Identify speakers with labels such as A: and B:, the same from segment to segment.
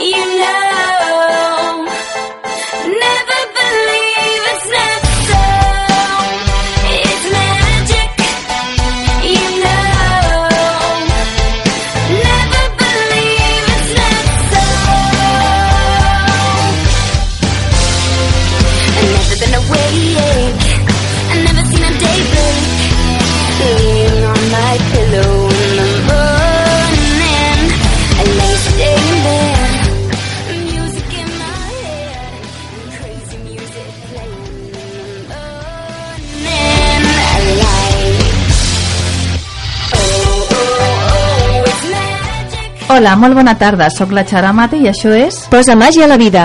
A: You know,
B: Hola, molt bona tarda, sóc la Xara Mate i això és...
C: Posa màgia a la vida.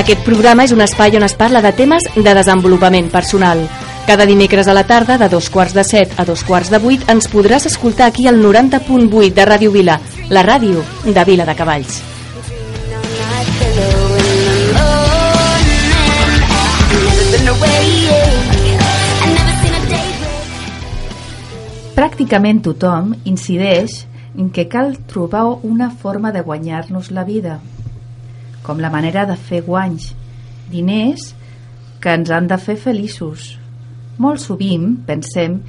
C: Aquest programa és un espai on es parla de temes de desenvolupament personal. Cada dimecres a la tarda, de dos quarts de set a dos quarts de vuit, ens podràs escoltar aquí al 90.8 de Ràdio Vila, la ràdio de Vila de Cavalls.
B: Pràcticament tothom incideix en que cal trobar una forma de guanyar-nos la vida, com la manera de fer guanys, diners que ens han de fer feliços. Molt sovint pensem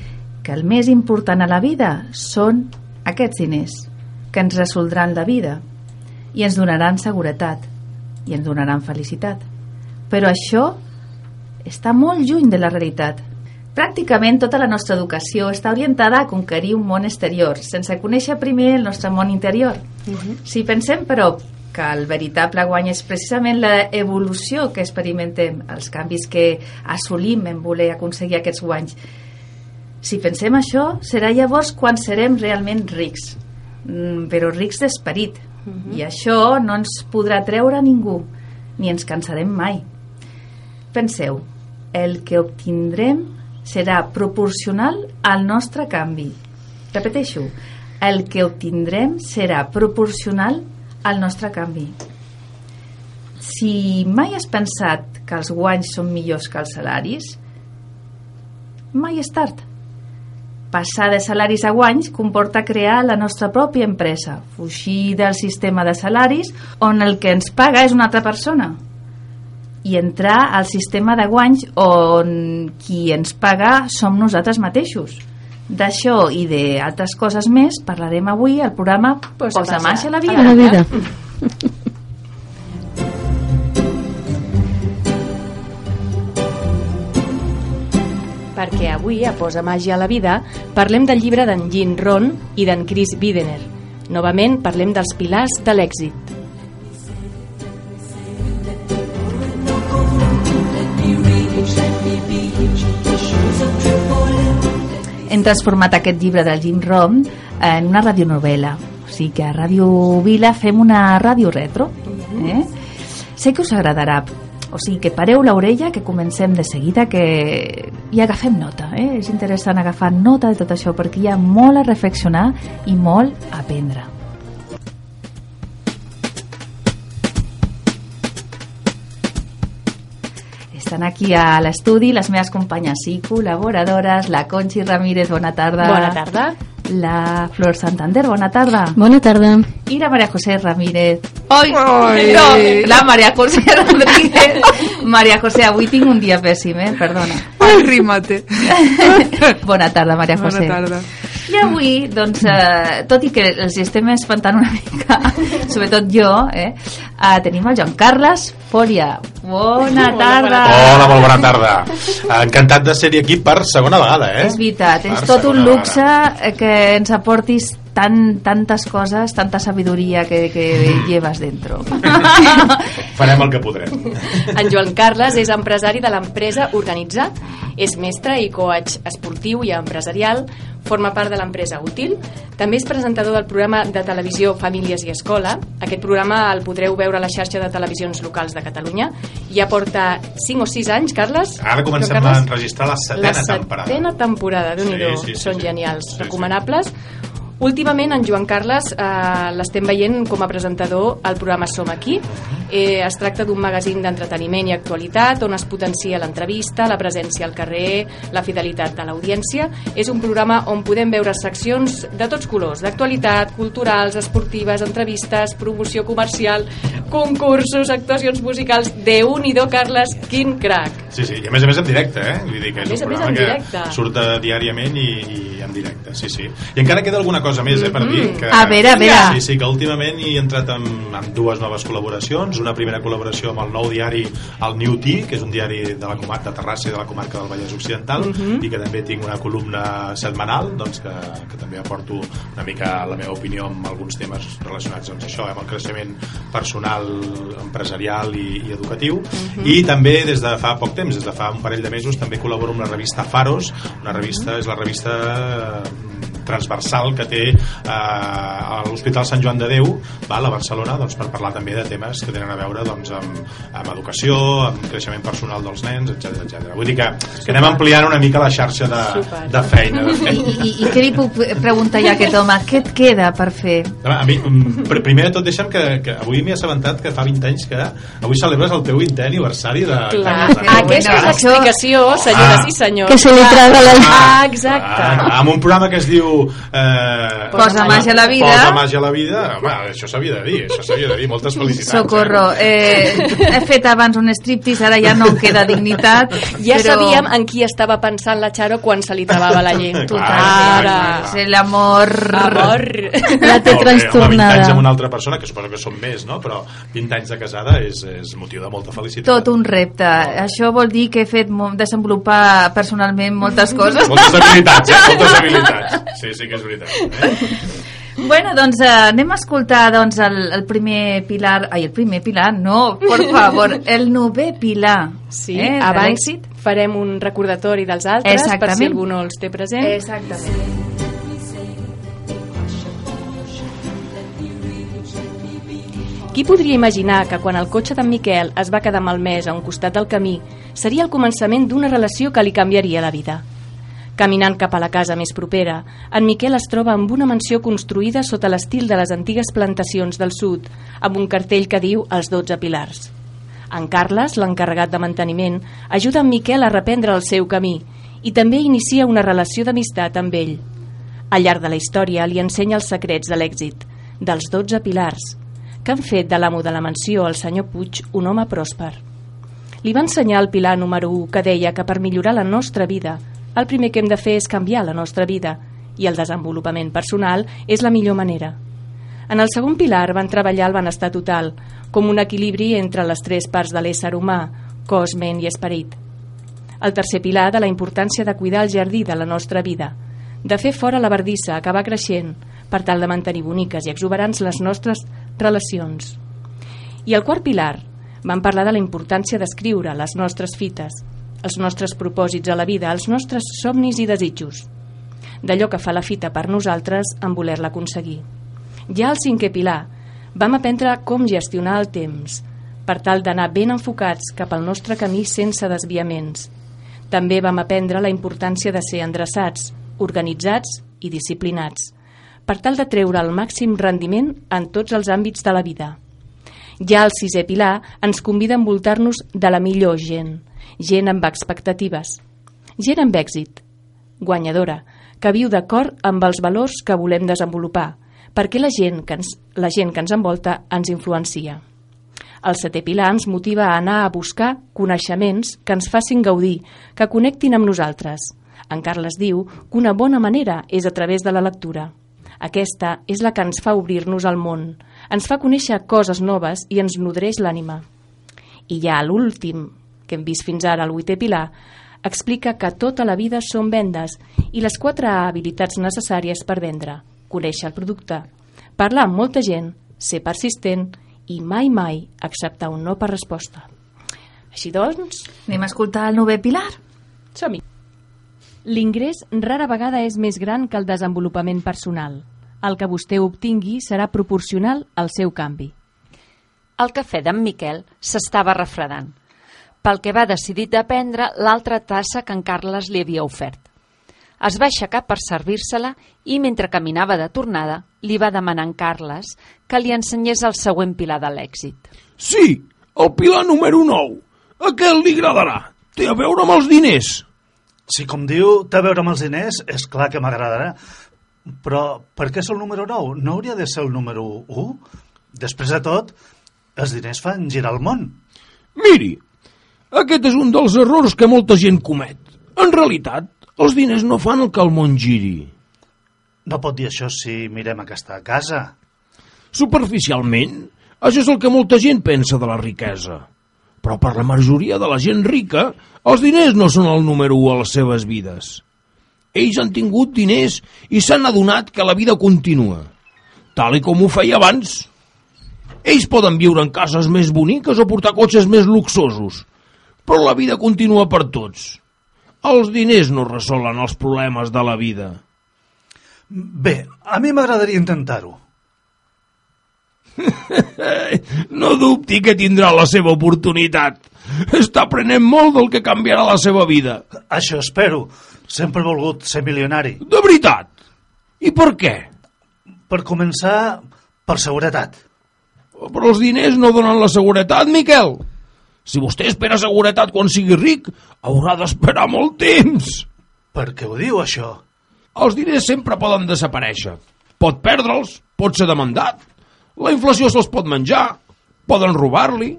B: que el més important a la vida són aquests diners, que ens resoldran la vida i ens donaran seguretat i ens donaran felicitat. Però això està molt lluny de la realitat. Pràcticament tota la nostra educació està orientada a conquerir un món exterior, sense conèixer primer el nostre món interior. Si pensem, però, que el veritable guany és precisament l'evolució que experimentem, els canvis que assolim en voler aconseguir aquests guanys. Si pensem això, serà llavors quan serem realment rics, mm, però rics d'esperit. I això no ens podrà treure ningú, ni ens cansarem mai. Penseu, el que obtindrem serà proporcional al nostre canvi. Repeteixo, el que obtindrem serà proporcional al nostre canvi. Si mai has pensat que els guanys són millors que els salaris, mai és tard. Passar de salaris a guanys comporta crear la nostra pròpia empresa, fugir del sistema de salaris on el que ens paga és una altra persona i entrar al sistema de guanys on qui ens paga som nosaltres mateixos. D'això i d'altres coses més parlarem avui al programa
C: Posa
B: Posa,
C: màgia
B: a la
C: a
B: vida.
C: la
D: vida.
C: Perquè avui, a Posa màgia a la vida, parlem del llibre d'en Jean Ron i d'en Chris Widener. Novament parlem dels pilars de l'èxit.
B: Hem transformat aquest llibre del Jim Rom en una radionovela. O sigui que a Ràdio Vila fem una ràdio retro. Eh? Sé que us agradarà. O sigui que pareu l'orella, que comencem de seguida, que i agafem nota. Eh? És interessant agafar nota de tot això perquè hi ha molt a reflexionar i molt a aprendre. Estan aquí a l'estudi les meves companyes i col·laboradores, la Conchi Ramírez, bona tarda.
C: Bona tarda.
B: La Flor Santander, bona tarda.
D: Bona tarda.
B: I la María José Ramírez. Oi, no, la María José Rodríguez. María José, avui tinc un dia pèssim, eh? Perdona.
E: Ai, rímate.
B: Bona tarda, María
E: Bona
B: José.
E: tarda.
B: I avui, doncs, eh, tot i que els estem espantant una mica, sobretot jo, eh, eh, tenim el Joan Carles Fòria. Bona tarda.
F: Hola, molt bona tarda. Encantat de ser-hi aquí per segona vegada, eh?
B: És veritat, és tot un luxe eh, que ens aportis tan, tantes coses, tanta sabidoria que, que llevas dentro.
F: Farem el que podrem.
C: En Joan Carles és empresari de l'empresa Organitzat, és mestre i coach esportiu i empresarial, forma part de l'empresa Útil, també és presentador del programa de televisió Famílies i Escola. Aquest programa el podreu veure a la xarxa de televisions locals de Catalunya. Ja porta 5 o 6 anys, Carles.
F: Ara comencem
C: Joan
F: a
C: Carles?
F: enregistrar la setena
C: la
F: temporada.
C: setena temporada, déu nhi
F: Sí, sí, sí,
C: són
F: sí.
C: genials,
F: Sí, sí.
C: Últimament en Joan Carles eh, l'estem veient com a presentador al programa Som aquí. Eh, es tracta d'un magazín d'entreteniment i actualitat on es potencia l'entrevista, la presència al carrer, la fidelitat de l'audiència. És un programa on podem veure seccions de tots colors, d'actualitat, culturals, esportives, entrevistes, promoció comercial, concursos, actuacions musicals, de un i do Carles, quin crac!
F: Sí, sí, i a més a més en directe, eh? Vull dir que és un programa
C: en
F: que surt eh, diàriament i, i en directe, sí, sí. I encara queda alguna cosa més, eh, per dir que...
B: A veure, a veure.
F: Sí, sí, que últimament hi he entrat amb, amb dues noves col·laboracions, una primera col·laboració amb el nou diari El New Tea, que és un diari de la comarca de Terrassa i de la comarca del Vallès Occidental, i que també tinc una columna setmanal, doncs que, que també aporto una mica la meva opinió amb alguns temes relacionats doncs, això, eh, amb el creixement personal, empresarial i, i educatiu. I també des de fa poc temps, des de fa un parell de mesos, també col·laboro amb la revista Faros, una revista, és la revista transversal que té eh, a l'Hospital Sant Joan de Déu val, a Barcelona doncs, per parlar també de temes que tenen a veure doncs, amb, amb educació, amb creixement personal dels nens, etc etc. Vull dir que, que anem ampliant una mica la xarxa de,
C: Super.
F: de feina. De
B: I,
F: feina.
B: i, I què li puc preguntar ja a aquest home? Què et queda per fer?
F: A mi, mm, pr- primer de tot deixa'm que, que avui m'he assabentat que fa 20 anys que avui celebres el teu 20è aniversari de,
C: Clar,
F: de casament.
C: aquesta és l'explicació, senyores
F: Ah.
C: i senyors.
D: Que se li traga la...
C: Ah, exacte.
F: Ah, amb un programa que es diu eh,
B: Posa màgia a la vida.
F: Posa màgia a la vida home, això s'havia de dir això s'havia de dir, moltes felicitats
B: Socorro,
F: eh?
B: eh, he fet abans un striptease, ara ja no em queda dignitat.
C: Ja
B: però...
C: sabíem en qui estava pensant la Charo quan se li travava la llengua.
F: Clar,
C: Ara.
B: l'amor...
C: Amor.
D: La té
F: Molt bé, home, 20 anys
D: trastornada.
F: amb una altra persona que suposo que són més, no? però 20 anys de casada és, és motiu de molta felicitat
B: Tot un repte. Això vol dir que he fet desenvolupar personalment moltes coses.
F: moltes habilitats, eh? moltes habilitats sí, sí que és veritat eh?
B: Bueno, doncs eh, anem a escoltar doncs, el, el primer pilar... Ai, el primer pilar, no, por favor, el novè pilar.
C: Sí,
B: eh,
C: abans farem un recordatori dels altres per si
B: Exactament.
C: algú no els té present.
B: Exactament.
C: Qui podria imaginar que quan el cotxe d'en Miquel es va quedar malmès a un costat del camí seria el començament d'una relació que li canviaria la vida? Caminant cap a la casa més propera, en Miquel es troba amb una mansió construïda sota l'estil de les antigues plantacions del sud, amb un cartell que diu els 12 pilars. En Carles, l'encarregat de manteniment, ajuda en Miquel a reprendre el seu camí i també inicia una relació d'amistat amb ell. Al llarg de la història li ensenya els secrets de l'èxit, dels 12 pilars, que han fet de l'amo de la mansió, el senyor Puig, un home pròsper. Li va ensenyar el pilar número 1 que deia que per millorar la nostra vida el primer que hem de fer és canviar la nostra vida i el desenvolupament personal és la millor manera. En el segon pilar van treballar el benestar total, com un equilibri entre les tres parts de l'ésser humà, cos, ment i esperit. El tercer pilar de la importància de cuidar el jardí de la nostra vida, de fer fora la verdissa que va creixent per tal de mantenir boniques i exuberants les nostres relacions. I el quart pilar, van parlar de la importància d'escriure les nostres fites, els nostres propòsits a la vida, els nostres somnis i desitjos, d'allò que fa la fita per nosaltres en voler-la aconseguir. Ja al cinquè pilar, vam aprendre com gestionar el temps, per tal d'anar ben enfocats cap al nostre camí sense desviaments. També vam aprendre la importància de ser endreçats, organitzats i disciplinats, per tal de treure el màxim rendiment en tots els àmbits de la vida. Ja el sisè pilar ens convida a envoltar-nos de la millor gent, gent amb expectatives, gent amb èxit, guanyadora, que viu d'acord amb els valors que volem desenvolupar, perquè la gent que ens, la gent que ens envolta ens influencia. El setè pilar ens motiva a anar a buscar coneixements que ens facin gaudir, que connectin amb nosaltres. En Carles diu que una bona manera és a través de la lectura. Aquesta és la que ens fa obrir-nos al món, ens fa conèixer coses noves i ens nodreix l'ànima. I ja l'últim, que hem vist fins ara, el vuitè pilar, explica que tota la vida són vendes i les quatre habilitats necessàries per vendre. Conèixer el producte, parlar amb molta gent, ser persistent i mai mai acceptar un no per resposta. Així doncs,
B: Anem a escoltar el novè pilar.
C: som-hi. L'ingrés rara vegada és més gran que el desenvolupament personal. El que vostè obtingui serà proporcional al seu canvi.
E: El cafè d'en Miquel s'estava refredant, pel que va decidir de prendre l'altra tassa que en Carles li havia ofert. Es va aixecar per servir-se-la i, mentre caminava de tornada, li va demanar a en Carles que li ensenyés el següent pilar de l'èxit.
G: Sí, el pilar número 9. Aquest li agradarà. Té a veure amb els diners.
H: Si, com diu, té a veure amb els diners, és clar que m'agradarà. Però per què és el número 9? No hauria de ser el número 1? Després de tot, els diners fan girar el món.
G: Miri, aquest és un dels errors que molta gent comet. En realitat, els diners no fan el que el món giri.
H: No pot dir això si mirem aquesta casa.
G: Superficialment, això és el que molta gent pensa de la riquesa. Però per la majoria de la gent rica, els diners no són el número 1 a les seves vides. Ells han tingut diners i s'han adonat que la vida continua, tal i com ho feia abans. Ells poden viure en cases més boniques o portar cotxes més luxosos, però la vida continua per tots. Els diners no resolen els problemes de la vida.
H: Bé, a mi m'agradaria intentar-ho.
G: No dubti que tindrà la seva oportunitat. Està aprenent molt del que canviarà la seva vida.
H: Això espero. Sempre he volgut ser milionari.
G: De veritat. I per què?
H: Per començar, per seguretat.
G: Però els diners no donen la seguretat, Miquel. Si vostè espera seguretat quan sigui ric, haurà d'esperar molt temps.
H: Per què ho diu, això?
G: Els diners sempre poden desaparèixer. Pot perdre'ls, pot ser demandat. La inflació se'ls pot menjar, poden robar-li.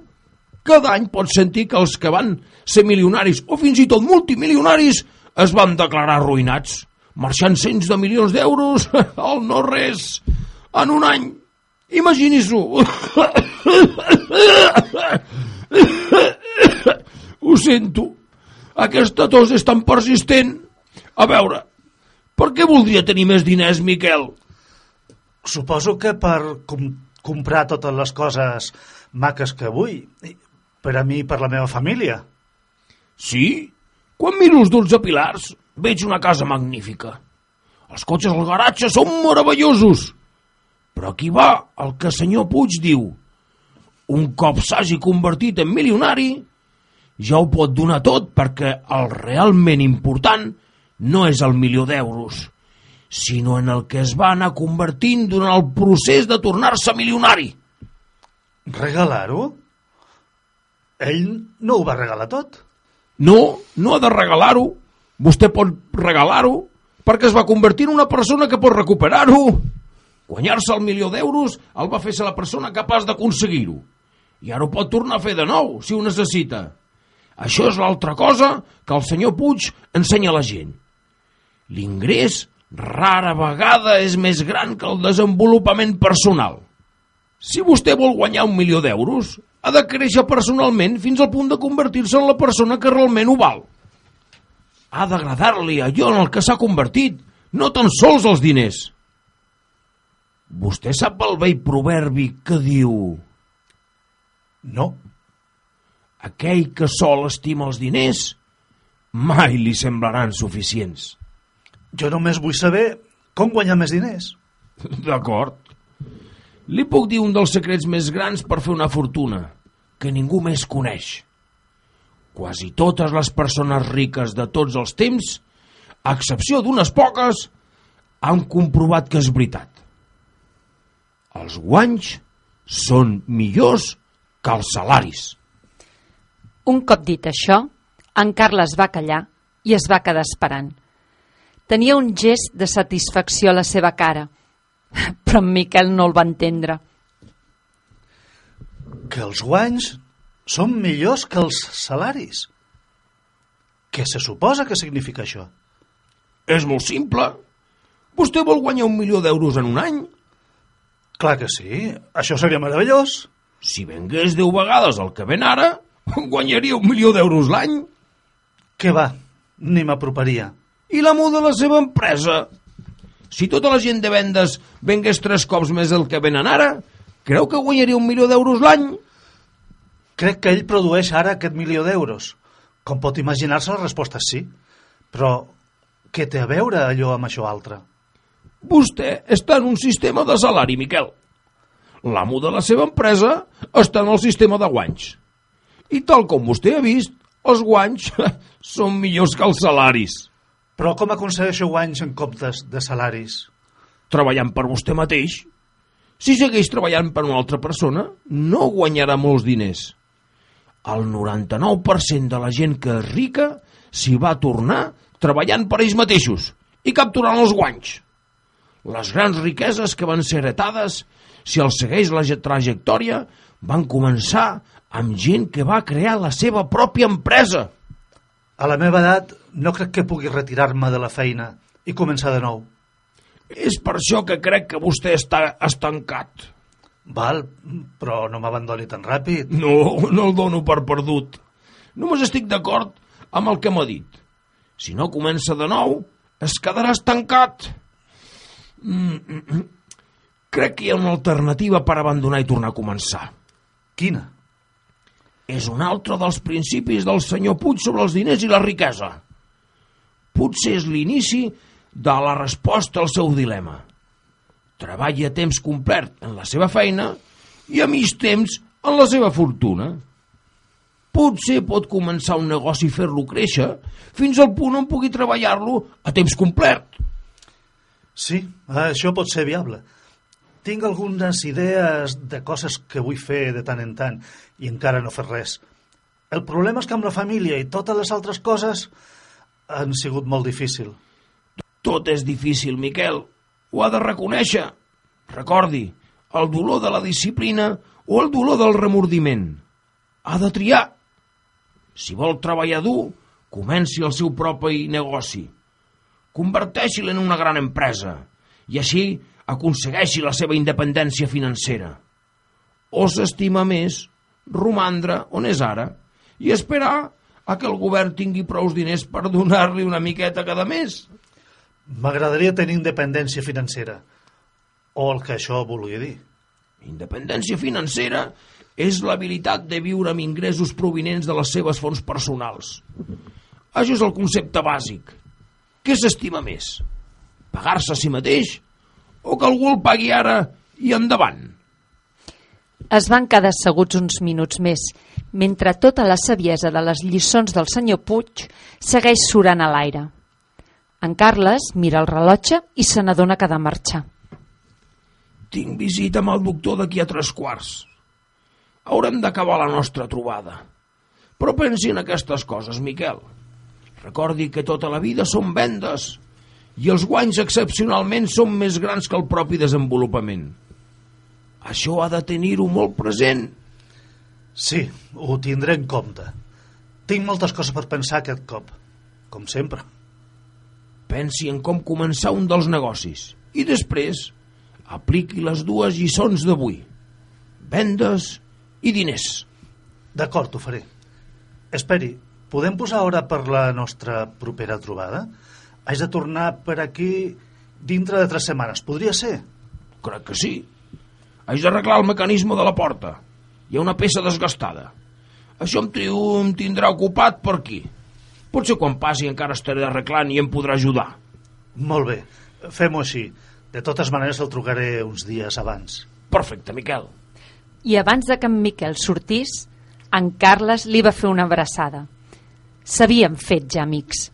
G: Cada any pot sentir que els que van ser milionaris o fins i tot multimilionaris es van declarar arruïnats, marxant cents de milions d'euros al no res en un any. Imagini-s'ho. Ho sento. Aquesta tos és tan persistent. A veure, per què voldria tenir més diners, Miquel?
H: Suposo que per com comprar totes les coses maques que vull, per a mi i per la meva família.
G: Sí? Quan miro els 12 pilars, veig una casa magnífica. Els cotxes al garatge són meravellosos. Però aquí va el que senyor Puig diu. Un cop s'hagi convertit en milionari, ja ho pot donar tot perquè el realment important no és el milió d'euros, sinó en el que es va anar convertint durant el procés de tornar-se milionari.
H: Regalar-ho? Ell no ho va regalar tot.
G: No, no ha de regalar-ho. Vostè pot regalar-ho perquè es va convertir en una persona que pot recuperar-ho. Guanyar-se el milió d'euros el va fer ser la persona capaç d'aconseguir-ho. I ara ho pot tornar a fer de nou, si ho necessita. Això és l'altra cosa que el senyor Puig ensenya a la gent. L'ingrés rara vegada és més gran que el desenvolupament personal. Si vostè vol guanyar un milió d'euros, ha de créixer personalment fins al punt de convertir-se en la persona que realment ho val. Ha d'agradar-li allò en el que s'ha convertit, no tan sols els diners. Vostè sap el vell proverbi que diu
H: No.
G: aquell que sol estima els diners mai li semblaran suficients.
H: Jo només vull saber com guanyar més diners.
G: D'acord. Li puc dir un dels secrets més grans per fer una fortuna, que ningú més coneix. Quasi totes les persones riques de tots els temps, a excepció d'unes poques, han comprovat que és veritat. Els guanys són millors que els salaris.
E: Un cop dit això, en Carles va callar i es va quedar esperant. Tenia un gest de satisfacció a la seva cara, però en Miquel no el va entendre.
H: Que els guanys són millors que els salaris. Què se suposa que significa això?
G: És molt simple. Vostè vol guanyar un milió d'euros en un any?
H: Clar que sí, això seria meravellós.
G: Si vengués 10 vegades el que ven ara, guanyaria un milió d'euros l'any.
H: Què va? Ni m'aproparia.
G: I l'amo de la seva empresa? Si tota la gent de vendes vengués tres cops més el que venen ara, creu que guanyaria un milió d'euros l'any?
H: Crec que ell produeix ara aquest milió d'euros. Com pot imaginar-se, la resposta és sí. Però què té a veure allò amb això altre?
G: Vostè està en un sistema de salari, Miquel. L'amo de la seva empresa està en el sistema de guanys. I tal com vostè ha vist, els guanys són millors que els salaris.
H: Però com aconsegueixo guanys en comptes de salaris?
G: Treballant per vostè mateix. Si segueix treballant per una altra persona, no guanyarà molts diners. El 99% de la gent que és rica s'hi va tornar treballant per ells mateixos i capturant els guanys. Les grans riqueses que van ser heretades, si els segueix la trajectòria, van començar amb gent que va crear la seva pròpia empresa.
H: A la meva edat no crec que pugui retirar-me de la feina i començar de nou.
G: És per això que crec que vostè està estancat.
H: Val, però no m'abandoni tan ràpid.
G: No, no el dono per perdut. Només estic d'acord amb el que m'ha dit. Si no comença de nou, es quedarà estancat. Mm, mm, mm. Crec que hi ha una alternativa per abandonar i tornar a començar.
H: Quina?
G: És un altre dels principis del senyor Puig sobre els diners i la riquesa. Potser és l'inici de la resposta al seu dilema. Treballi a temps complet en la seva feina i a mig temps en la seva fortuna. Potser pot començar un negoci i fer-lo créixer fins al punt on pugui treballar-lo a temps complet.
H: Sí, això pot ser viable. Tinc algunes idees de coses que vull fer de tant en tant i encara no fer res. El problema és que amb la família i totes les altres coses han sigut molt difícil.
G: Tot és difícil, Miquel. Ho ha de reconèixer. Recordi, el dolor de la disciplina o el dolor del remordiment. Ha de triar. Si vol treballar dur, comenci el seu propi negoci. Converteixi-lo en una gran empresa i així aconsegueixi la seva independència financera. O s'estima més romandre on és ara i esperar a que el govern tingui prous diners per donar-li una miqueta cada mes.
H: M'agradaria tenir independència financera. O el que això vulgui dir.
G: Independència financera és l'habilitat de viure amb ingressos provinents de les seves fonts personals. Això és el concepte bàsic. Què s'estima més? Pagar-se a si mateix o que algú el pagui ara i endavant?
E: Es van quedar asseguts uns minuts més, mentre tota la saviesa de les lliçons del senyor Puig segueix surant a l'aire. En Carles mira el rellotge i se n'adona que ha de marxar.
G: Tinc visita amb el doctor d'aquí a tres quarts. Haurem d'acabar la nostra trobada. Però pensi en aquestes coses, Miquel. Recordi que tota la vida són vendes i els guanys excepcionalment són més grans que el propi desenvolupament. Això ha de tenir-ho molt present.
H: Sí, ho tindré en compte. Tinc moltes coses per pensar aquest cop, com sempre.
G: Pensi en com començar un dels negocis i després apliqui les dues lliçons d'avui. Vendes i diners.
H: D'acord, ho faré. Esperi, podem posar hora per la nostra propera trobada? Haig de tornar per aquí dintre de tres setmanes. Podria ser?
G: Crec que sí. Haig d'arreglar el mecanisme de la porta. Hi ha una peça desgastada. Això em, trio, em tindrà ocupat per aquí. Potser quan passi encara estaré arreglant i em podrà ajudar.
H: Molt bé, fem-ho així. De totes maneres el trucaré uns dies abans.
G: Perfecte, Miquel.
E: I abans de que en Miquel sortís, en Carles li va fer una abraçada. S'havien fet ja amics.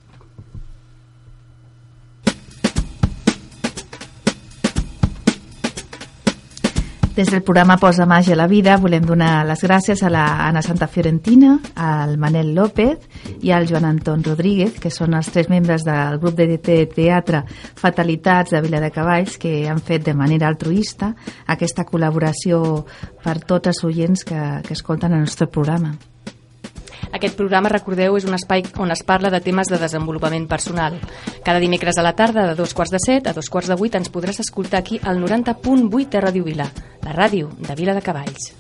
B: Des del programa Posa Màgia a la Vida volem donar les gràcies a la Anna Santa Fiorentina, al Manel López i al Joan Anton Rodríguez, que són els tres membres del grup de te- teatre Fatalitats de Vila de Cavalls, que han fet de manera altruista aquesta col·laboració per tots els oients que, que escolten el nostre programa.
C: Aquest programa, recordeu, és un espai on es parla de temes de desenvolupament personal. Cada dimecres a la tarda, de dos quarts de set a dos quarts de vuit, ens podràs escoltar aquí al 90.8 de Ràdio Vila, la ràdio de Vila de Cavalls.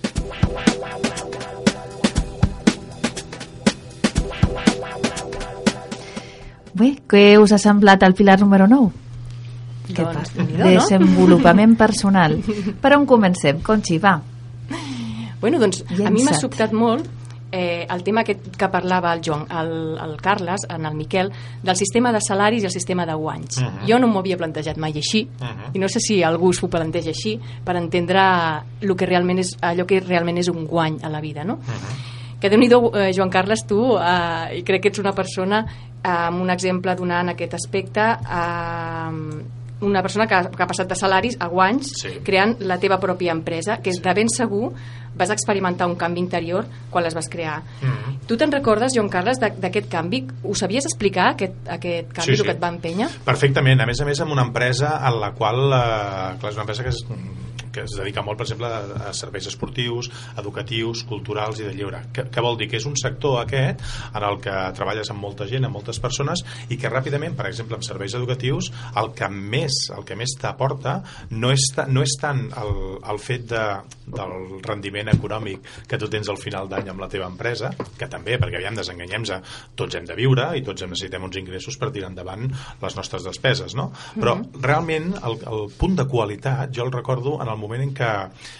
B: Bé, què us ha semblat el pilar número 9? Què
C: Doncs,
B: tal?
C: déu-n'hi-do, no?
B: Desenvolupament personal. Per on comencem? Conxi, va.
C: Bueno, doncs a mi m'ha sobtat molt eh, el tema que, que parlava el Joan, el, el Carles, en el Miquel, del sistema de salaris i el sistema de guanys. Uh -huh. Jo no m'ho havia plantejat mai així, uh -huh. i no sé si algú s'ho planteja així, per entendre lo que realment és, allò que realment és un guany a la vida, no? Uh -huh. Que déu nhi eh, Joan Carles, tu, eh, i crec que ets una persona eh, amb un exemple donant aquest aspecte, eh, una persona que ha, que ha passat de salaris a guanys
F: Sí.
C: creant la teva pròpia empresa, que és de ben segur vas experimentar un canvi interior quan les vas crear.
F: Mhm.
C: Tu te'n recordes, Joan Carles, d'aquest canvi? Ho sabies explicar, aquest, aquest canvi,
F: Sí, sí.
C: el que et va empènyer?
F: Perfectament, a més a més amb una empresa en la qual eh, clar, és una empresa que es, que es dedica molt, per exemple, a, serveis esportius, educatius, culturals i de lleure. Què, què vol dir? Que és un sector aquest en el que treballes amb molta gent, amb moltes persones i que ràpidament, per exemple, amb serveis educatius, el que més el que més t'aporta no, és, no és tant el, el fet de, del rendiment econòmic que tu tens al final d'any amb la teva empresa, que també, perquè aviam, desenganyem-se, tots hem de viure i tots necessitem uns ingressos per tirar endavant les nostres despeses, no? Però realment el, el punt de qualitat jo el recordo en el moment en què,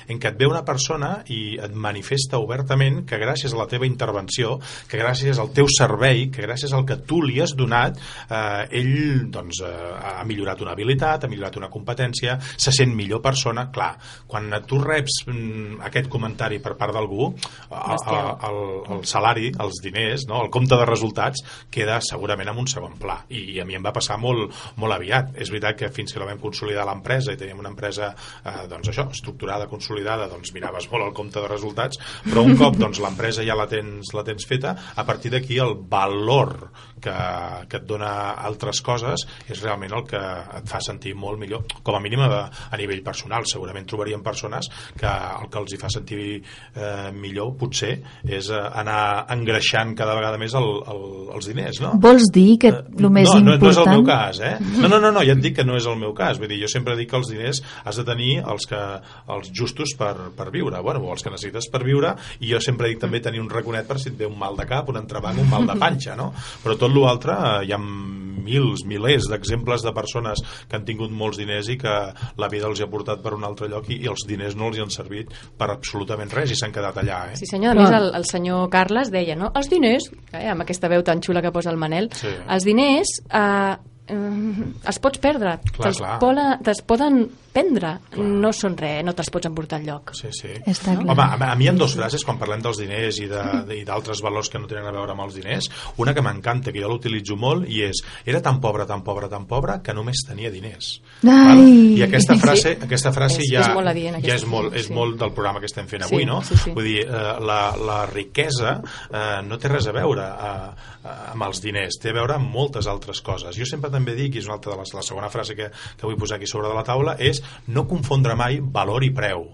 F: en què et ve una persona i et manifesta obertament que gràcies a la teva intervenció, que gràcies al teu servei, que gràcies al que tu li has donat, eh, ell doncs, eh, ha millorat una habilitat, ha millorat una competència, se sent millor persona. Clar, quan tu reps mm, aquest comentari per part d'algú, el, el salari, els diners, no? el compte de resultats, queda segurament en un segon pla. I, i a mi em va passar molt, molt aviat. És veritat que fins que la vam consolidar l'empresa i teníem una empresa eh, doncs això, estructurada, consolidada, doncs miraves molt el compte de resultats, però un cop doncs, l'empresa ja la tens, la tens feta, a partir d'aquí el valor que, que et dona altres coses és realment el que et fa sentir molt millor, com a mínim a, a nivell personal. Segurament trobaríem persones que el que els hi fa sentir eh, millor potser és eh, anar engreixant cada vegada més el, el, els diners, no?
B: Vols dir que el més
F: no, no,
B: important...
F: no és el meu cas, eh? No, no, no, no, ja et dic que no és el meu cas. Vull dir, jo sempre dic que els diners has de tenir els, que, els justos per, per viure, bueno, o els que necessites per viure, i jo sempre dic també tenir un raconet per si et ve un mal de cap, un entrebanc, un mal de panxa, no? Però tot l'altre, eh, hi ha mils, milers d'exemples de persones que han tingut molts diners i que la vida els ha portat per un altre lloc i, i els diners no els hi han servit per absolutament res i s'han quedat allà, eh?
C: Sí senyor, a més el, el senyor Carles deia, no? Els diners, eh, amb aquesta veu tan xula que posa el Manel,
F: Sí.
C: els diners eh, eh, els pots perdre,
F: Clar,
C: te'ls
F: clar.
C: pola- te'ls poden prendre, no són res, no te'ls pots emportar enlloc.
F: Sí, sí.
B: Està clar.
F: Home, a, a mi hi ha dues frases quan parlem dels diners i de- de- i d'altres valors que no tenen a veure amb els diners. Una que m'encanta, que jo l'utilitzo molt, i és era tan pobre, tan pobre, tan pobre, que només tenia diners.
B: Ai!
F: I aquesta frase,
C: Sí.
F: aquesta frase
C: És-
F: ja,
C: és molt adient,
F: ja és, molt, és
C: sí.
F: molt del programa que estem fent
C: Sí,
F: avui, no?
C: sí, sí.
F: Vull dir, eh, la, la riquesa eh, no té res a veure eh, amb els diners, té a veure amb moltes altres coses. Jo sempre també dic, i és una altra de les, la segona frase que, que vull posar aquí sobre de la taula, és no confondre mai valor i preu.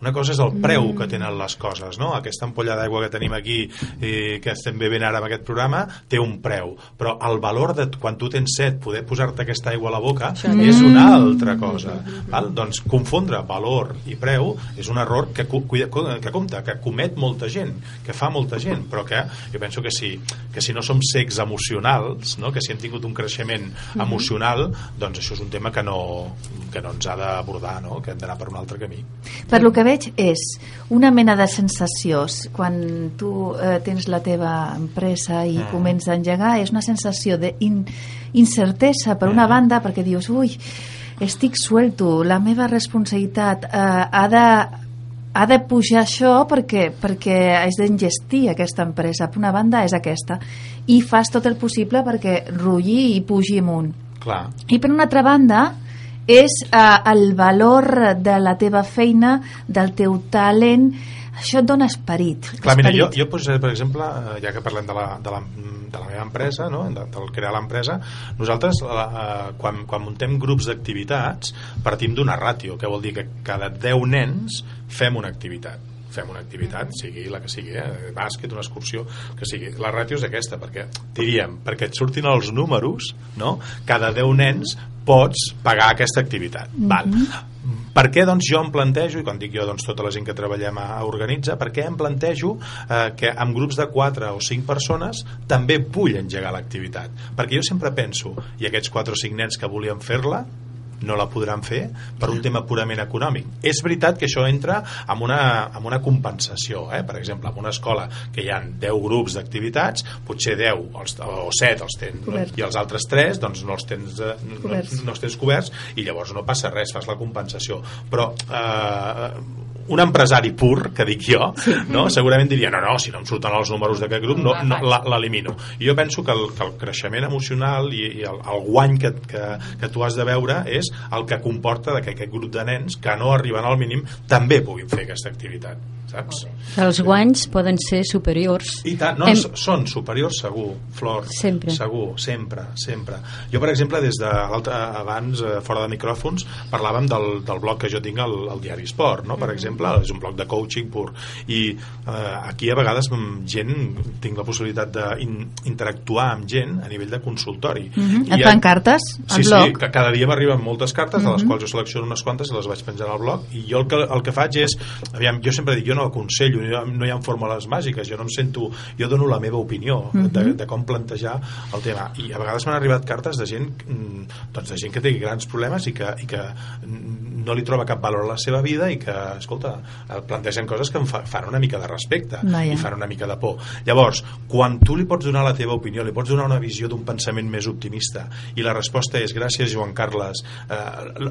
F: Una cosa és el preu que tenen les coses, no? Aquesta ampolla d'aigua que tenim aquí i que estem bevent ara amb aquest programa té un preu, però el valor de quan tu tens set poder posar-te aquesta aigua a la boca és una altra cosa. Val? Doncs confondre valor i preu és un error que, que compta, que comet molta gent, que fa molta gent, però que jo penso que si, que si no som secs emocionals, no? que si hem tingut un creixement emocional, doncs això és un tema que no, que no ens ha d'abordar, no? que hem d'anar per un altre camí.
B: Per lo que veig és una mena de sensacions quan tu eh, tens la teva empresa i
F: Mm.
B: comença a engegar és una sensació d'incertesa per una banda perquè dius ui, estic suelto la meva responsabilitat eh, ha de ha de pujar això perquè, perquè has d'engestir aquesta empresa. Per una banda és aquesta. I fas tot el possible perquè rulli i pugi amunt.
F: Clar.
B: I per una altra banda és eh, el valor de la teva feina, del teu talent, això et dona esperit.
F: Clar, mira, jo,
B: esperit.
F: jo posaré, per exemple, eh, ja que parlem de la, de la, de la meva empresa, no? de, del crear l'empresa, nosaltres, eh, quan, quan muntem grups d'activitats, partim d'una ràtio, que vol dir que cada 10 nens fem una activitat fem una activitat, sigui la que sigui, eh? bàsquet, una excursió, que sigui. La ràtio és aquesta, perquè, diríem, perquè et surtin els números, no? cada 10 nens pots pagar aquesta activitat. Val. Per què doncs, jo em plantejo, i quan dic jo doncs, tota la gent que treballem a, a Organitza, per què em plantejo eh, que amb grups de 4 o 5 persones també vull engegar l'activitat? Perquè jo sempre penso, i aquests 4 o 5 nens que volien fer-la, no la podran fer per un tema purament econòmic. És veritat que això entra amb una, amb una compensació. Eh? Per exemple, en una escola que hi ha 10 grups d'activitats, potser 10 els, o 7 els tens,
B: Coberts.
F: i els altres 3 doncs, no, els tens, eh, no,
B: Coberts.
F: no els tens coberts i llavors no passa res, fas la compensació. Però eh, un empresari pur, que dic jo, no? segurament diria, no, no, si no em surten els números d'aquest grup, no, no, l'elimino. Jo penso que el, que el creixement emocional i, i el, el guany que, que, que tu has de veure és el que comporta de que aquest grup de nens que no arriben al mínim també puguin fer aquesta activitat, saps?
D: Els guanys poden ser superiors.
F: I tant, no,
D: Hem-
F: són superiors segur, Flor.
D: Sempre.
F: Segur, sempre, sempre. Jo, per exemple, des de abans, eh, fora de micròfons, parlàvem del, del blog que jo tinc al, al Diari Esport, no?
D: Mm.
F: per exemple, és un blog de coaching pur. I eh, aquí a vegades gent tinc la possibilitat d'interactuar amb gent a nivell de consultori.
B: Mhm.
F: I
B: Et fan cartes
F: sí,
B: blog?
F: Sí, cada dia m'arriben moltes cartes, de les
B: Mhm.
F: quals jo selecciono unes quantes i les vaig penjar al blog, i jo el que, el que faig és, aviam, jo sempre dic, jo no aconsello, no hi ha, no hi ha fórmules màgiques, jo no em sento, jo dono la meva opinió
B: Mhm.
F: de, de com plantejar el tema, i a vegades m'han arribat cartes de gent, mm, doncs de gent que té grans problemes i que, i que mm, no li troba cap valor a la seva vida i que, escolta, eh, plantegen coses que em fa, fan una mica de respecte
B: Vaja.
F: i fan una mica de por. Llavors, quan tu li pots donar la teva opinió, li pots donar una visió d'un pensament més optimista i la resposta és gràcies Joan Carles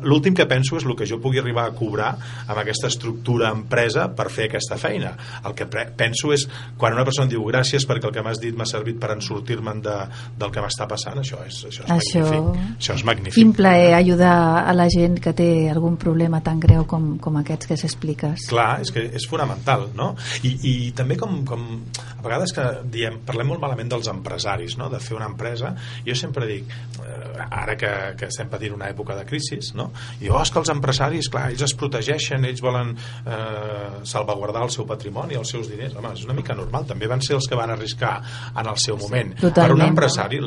F: l'últim que penso és el que jo pugui arribar a cobrar amb aquesta estructura empresa per fer aquesta feina el que penso és quan una persona diu gràcies perquè el que m'has dit m'ha servit per ensortir-me'n de, del que m'està passant això és, això és
B: Això-
F: magnífic això és magnífic
B: Quin plaer ajudar a la gent que té algun problema tan greu com, com aquests que s'expliques.
F: Clar, és que és fonamental, no? I, i també com, com a vegades que diem, parlem molt malament dels empresaris, no? De fer una empresa, jo sempre dic, eh, ara que, que estem patint una època de crisi, no? I oh, és que els empresaris, clar, ells es protegeixen, ells volen eh, salvaguardar el seu patrimoni, els seus diners. Home, és una mica normal, també van ser els que van arriscar en el seu moment. per
B: totalment.
F: un empresari,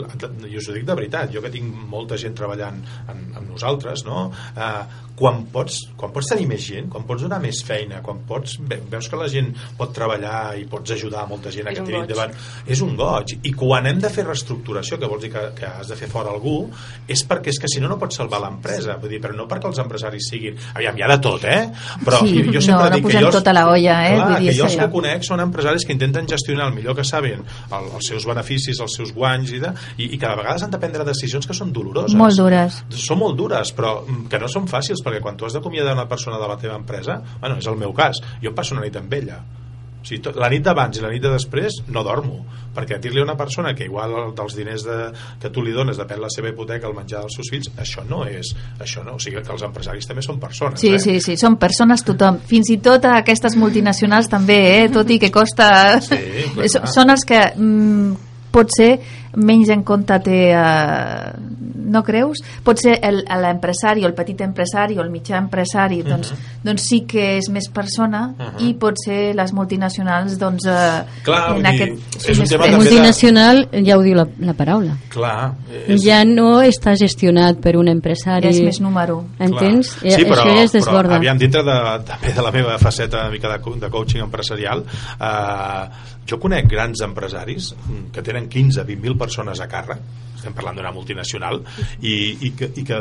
F: i us ho dic de veritat, jo que tinc molta gent treballant amb, amb nosaltres, no? Eh, quan pots, quan pots tenir més gent, quan pots donar més feina, quan pots, ve- veus que la gent pot treballar i pots ajudar a molta gent a que tiri endavant, és un goig. I quan hem de fer reestructuració, que vols dir que, que has de fer fora algú, és perquè és que si no no pots salvar l'empresa, vull dir, però no perquè els empresaris siguin... Aviam, hi ha de tot, eh? Però
B: Sí,
F: jo, sempre
B: no, no
F: dic que jo... els-
B: tot a la olla, eh?
F: Clar,
B: Vull dir,
F: que jo els que conec són empresaris que intenten gestionar el millor que saben el, els seus beneficis, els seus guanys i, de, i, i que de vegades han de prendre decisions que són doloroses.
B: Molt dures.
F: Són molt dures, però mm, que no són fàcils, perquè quan tu has d'acomiadar una persona de la teva empresa, bueno, és el meu cas, jo passo una nit amb ella. O sigui, tot, la nit d'abans i la nit de després no dormo, perquè dir-li a una persona que igual dels diners de, que tu li dones depèn la seva hipoteca, el menjar dels seus fills, això no és, això no, o sigui que els empresaris també són persones,
B: Sí,
F: eh?
B: sí, sí, són persones tothom. Fins i tot aquestes multinacionals també, eh? tot i que costa...
F: Sí, clar,
B: són els que mm, potser menys en compte té... Eh, no creus? Potser el- l'empresari o el petit empresari o el mitjà empresari doncs, doncs sí que és més persona
F: Mhm.
B: i potser les multinacionals doncs, eh,
F: Clar,
B: en aquest,
F: és un tema també de-
D: Multinacional, ja ho diu la, la paraula.
F: Clar, és,
D: Ja no està gestionat per un empresari.
B: Ja és més número.
D: Entens?
F: Clar. Sí, però,
D: Això ja es
F: però
D: desborda.
F: aviam, dintre de, també de la meva faceta una mica de, de coaching empresarial, eh, jo conec grans empresaris mm, que tenen 15-20.000 persones a càrrec, estem parlant d'una multinacional, i, i, que, i que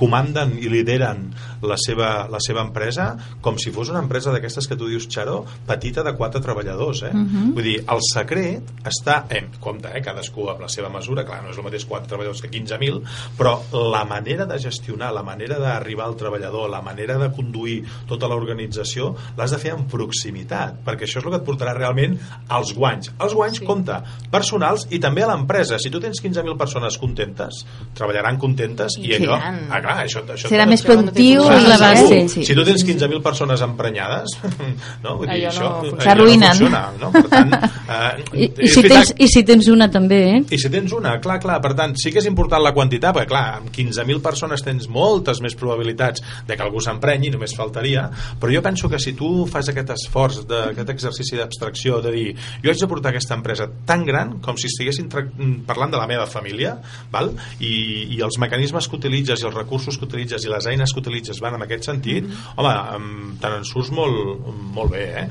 F: comanden i lideren la seva, la seva empresa com si fos una empresa d'aquestes que tu dius, Xaro, petita de quatre treballadors. Eh?
B: Mhm.
F: Vull dir, el secret està, eh, compte, eh, cadascú amb la seva mesura, clar, no és el mateix quatre treballadors que 15.000, però la manera de gestionar, la manera d'arribar al treballador, la manera de conduir tota l'organització, l'has de fer en proximitat, perquè això és el que et portarà realment als guanys. Els guanys, sí. compte, personals i també a l'empresa. Si tu tens 15.000 persones contentes, treballaran contentes i,
C: I
F: allò...
C: seran.
F: Ah, clar, això, això
B: Serà més productiu i
D: la base.
B: Sí.
F: Si tu tens 15.000 persones emprenyades, no? Vull dir,
C: Allò
F: això,
C: no.
B: S'arruïnen.
F: funciona, no? Per tant, eh,
D: I, i, si
F: veritat-
D: tens, I si tens una també, eh?
F: i si tens una, clar, clar, per tant, sí que és important la quantitat, perquè clar, amb 15.000 persones tens moltes més probabilitats de que algú s'emprenyi, només faltaria, però jo penso que si tu fas aquest esforç, de, aquest exercici d'abstracció, de dir, jo haig de portar aquesta empresa tan gran com si estiguessin tra- parlant de la meva família, val? I, i els mecanismes que utilitzes i els recursos que utilitzes i les eines que utilitzes van en aquest sentit, home, em, te'n en surts molt, molt bé, eh?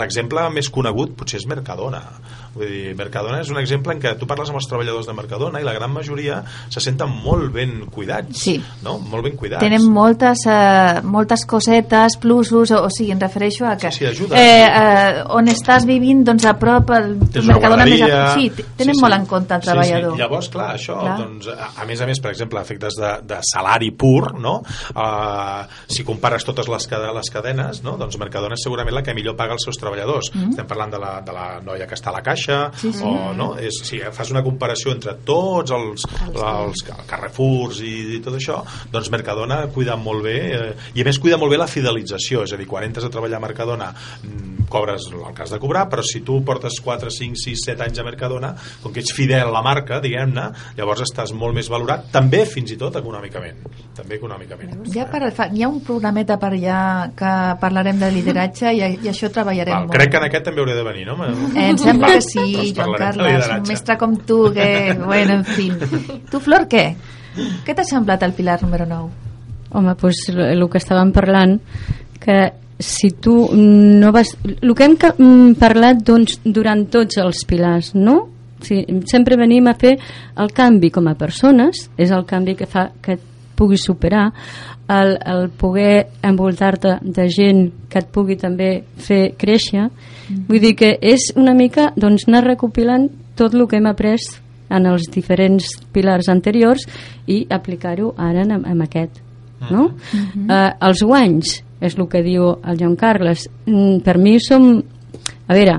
F: L'exemple més conegut potser és Mercadona. Vull dir, Mercadona és un exemple en què tu parles amb els treballadors de Mercadona i la gran majoria se senten molt ben cuidats.
B: Sí.
F: No? Molt ben cuidats.
B: Tenen moltes, eh, moltes cosetes, plusos, o, o sigui, em refereixo a que
F: Sí, sí, ajuda,
B: eh, eh, on estàs vivint, doncs a prop el
F: Tens
B: Mercadona més a... Sí, tenen
F: Sí, sí.
B: molt en compte el treballador.
F: Sí, sí. Llavors, clar, això,
B: Clar.
F: Doncs, a, a més a més, per exemple, efectes de, de salari pur, no? Uh, si compares totes les, les cadenes, no? doncs Mercadona és segurament la que millor paga els seus treballadors. Mm. Estem parlant de la, de la noia que està a la caixa,
B: Sí, sí.
F: o no? És, si fas una comparació entre tots els, els, Carrefours i, i tot això, doncs Mercadona cuida molt bé, eh, i a més cuida molt bé la fidelització, és a dir, quan entres a treballar a Mercadona mm, cobres el has de cobrar, però si tu portes 4, 5, 6, 7 anys a Mercadona, com que ets fidel a la marca, diguem-ne, llavors estàs molt més valorat, també fins i tot econòmicament. També econòmicament.
B: Ja per, fa, hi ha un programeta per allà que parlarem de lideratge i, i això treballarem
F: Val,
B: molt.
F: crec que en aquest també hauré de venir, no?
B: Eh, em sembla que sí,
F: Doncs
B: Joan Carles, un mestre com tu, que, bueno, en fi. Tu, Flor, què? Què t'ha semblat el Pilar número 9?
D: Home, doncs el que estàvem parlant, que si tu no vas... El que hem mm, parlat doncs, durant tots els pilars, no? Sí, sempre venim a fer el canvi com a persones, és el canvi que fa que et puguis superar, el, el poder envoltar-te de gent que et pugui també fer créixer. Vull dir que és una mica doncs, anar recopilant tot el que hem après en els diferents pilars anteriors i aplicar-ho ara en, en aquest no? eh, els guanys és el que diu el Joan Carles Mm, per mi som a veure,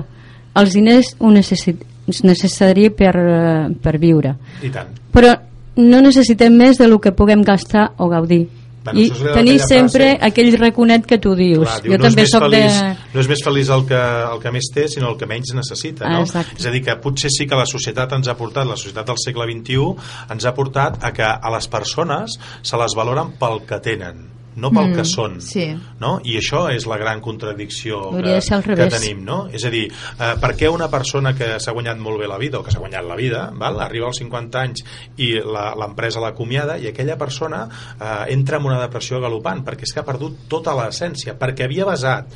D: els diners ho necessit, és necessari per, eh, per viure
F: I tant.
D: però no necessitem més de lo que puguem gastar o gaudir
F: Bueno,
D: i tenir sempre
F: frase-
D: aquell raconet que tu dius
F: Clar, diu,
D: jo
F: no,
D: també sóc
F: feliç,
D: de...
F: no és més feliç el que, el que més té, sinó el que menys necessita. No?
D: Ah, exacte.
F: és a dir, que potser sí que la societat ens ha portat, la societat del segle XXI, ens ha portat a que a les persones se les valoren pel que tenen no pel
B: Mm,
F: que són
B: sí.
F: no? i això és la gran contradicció que, que tenim no? és a dir, eh, per què una persona que s'ha guanyat molt bé la vida o que s'ha guanyat la vida val? arriba als 50 anys i la- l'empresa l'acomiada i aquella persona eh, entra en una depressió galopant perquè és que ha perdut tota l'essència perquè havia basat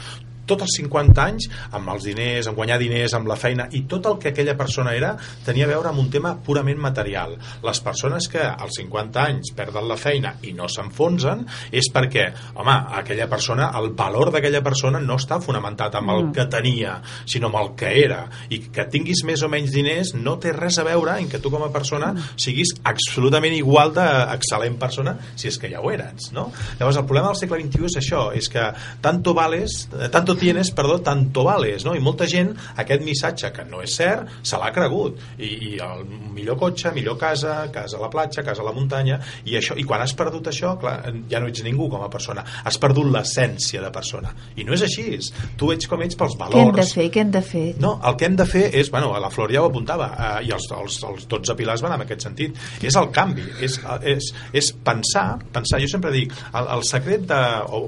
F: tots els 50 anys amb els diners, amb guanyar diners, amb la feina i tot el que aquella persona era tenia a veure amb un tema purament material. Les persones que als 50 anys perden la feina i no s'enfonsen és perquè, home, aquella persona, el valor d'aquella persona no està fonamentat amb el que tenia, sinó amb el que era. I que tinguis més o menys diners no té res a veure en que tu com a persona siguis absolutament igual d'excel·lent persona si és que ja ho eres, no? Llavors el problema del segle XXI és això, és que tanto vales, eh, tanto tienes, perdó, tanto vales, no? I molta gent aquest missatge que no és cert se l'ha cregut i, i el millor cotxe, millor casa, casa a la platja, casa a la muntanya i això i quan has perdut això, clar, ja no ets ningú com a persona, has perdut l'essència de persona i no és així, tu ets com ets pels
B: Què hem de
F: valors
B: fer? Què hem de fer?
F: no, el que hem de fer és, bueno, la Flor ja ho apuntava, eh, i els, els, els 12 pilars van en aquest sentit, és el canvi, és, és, és pensar, pensar, jo sempre dic, el, el secret de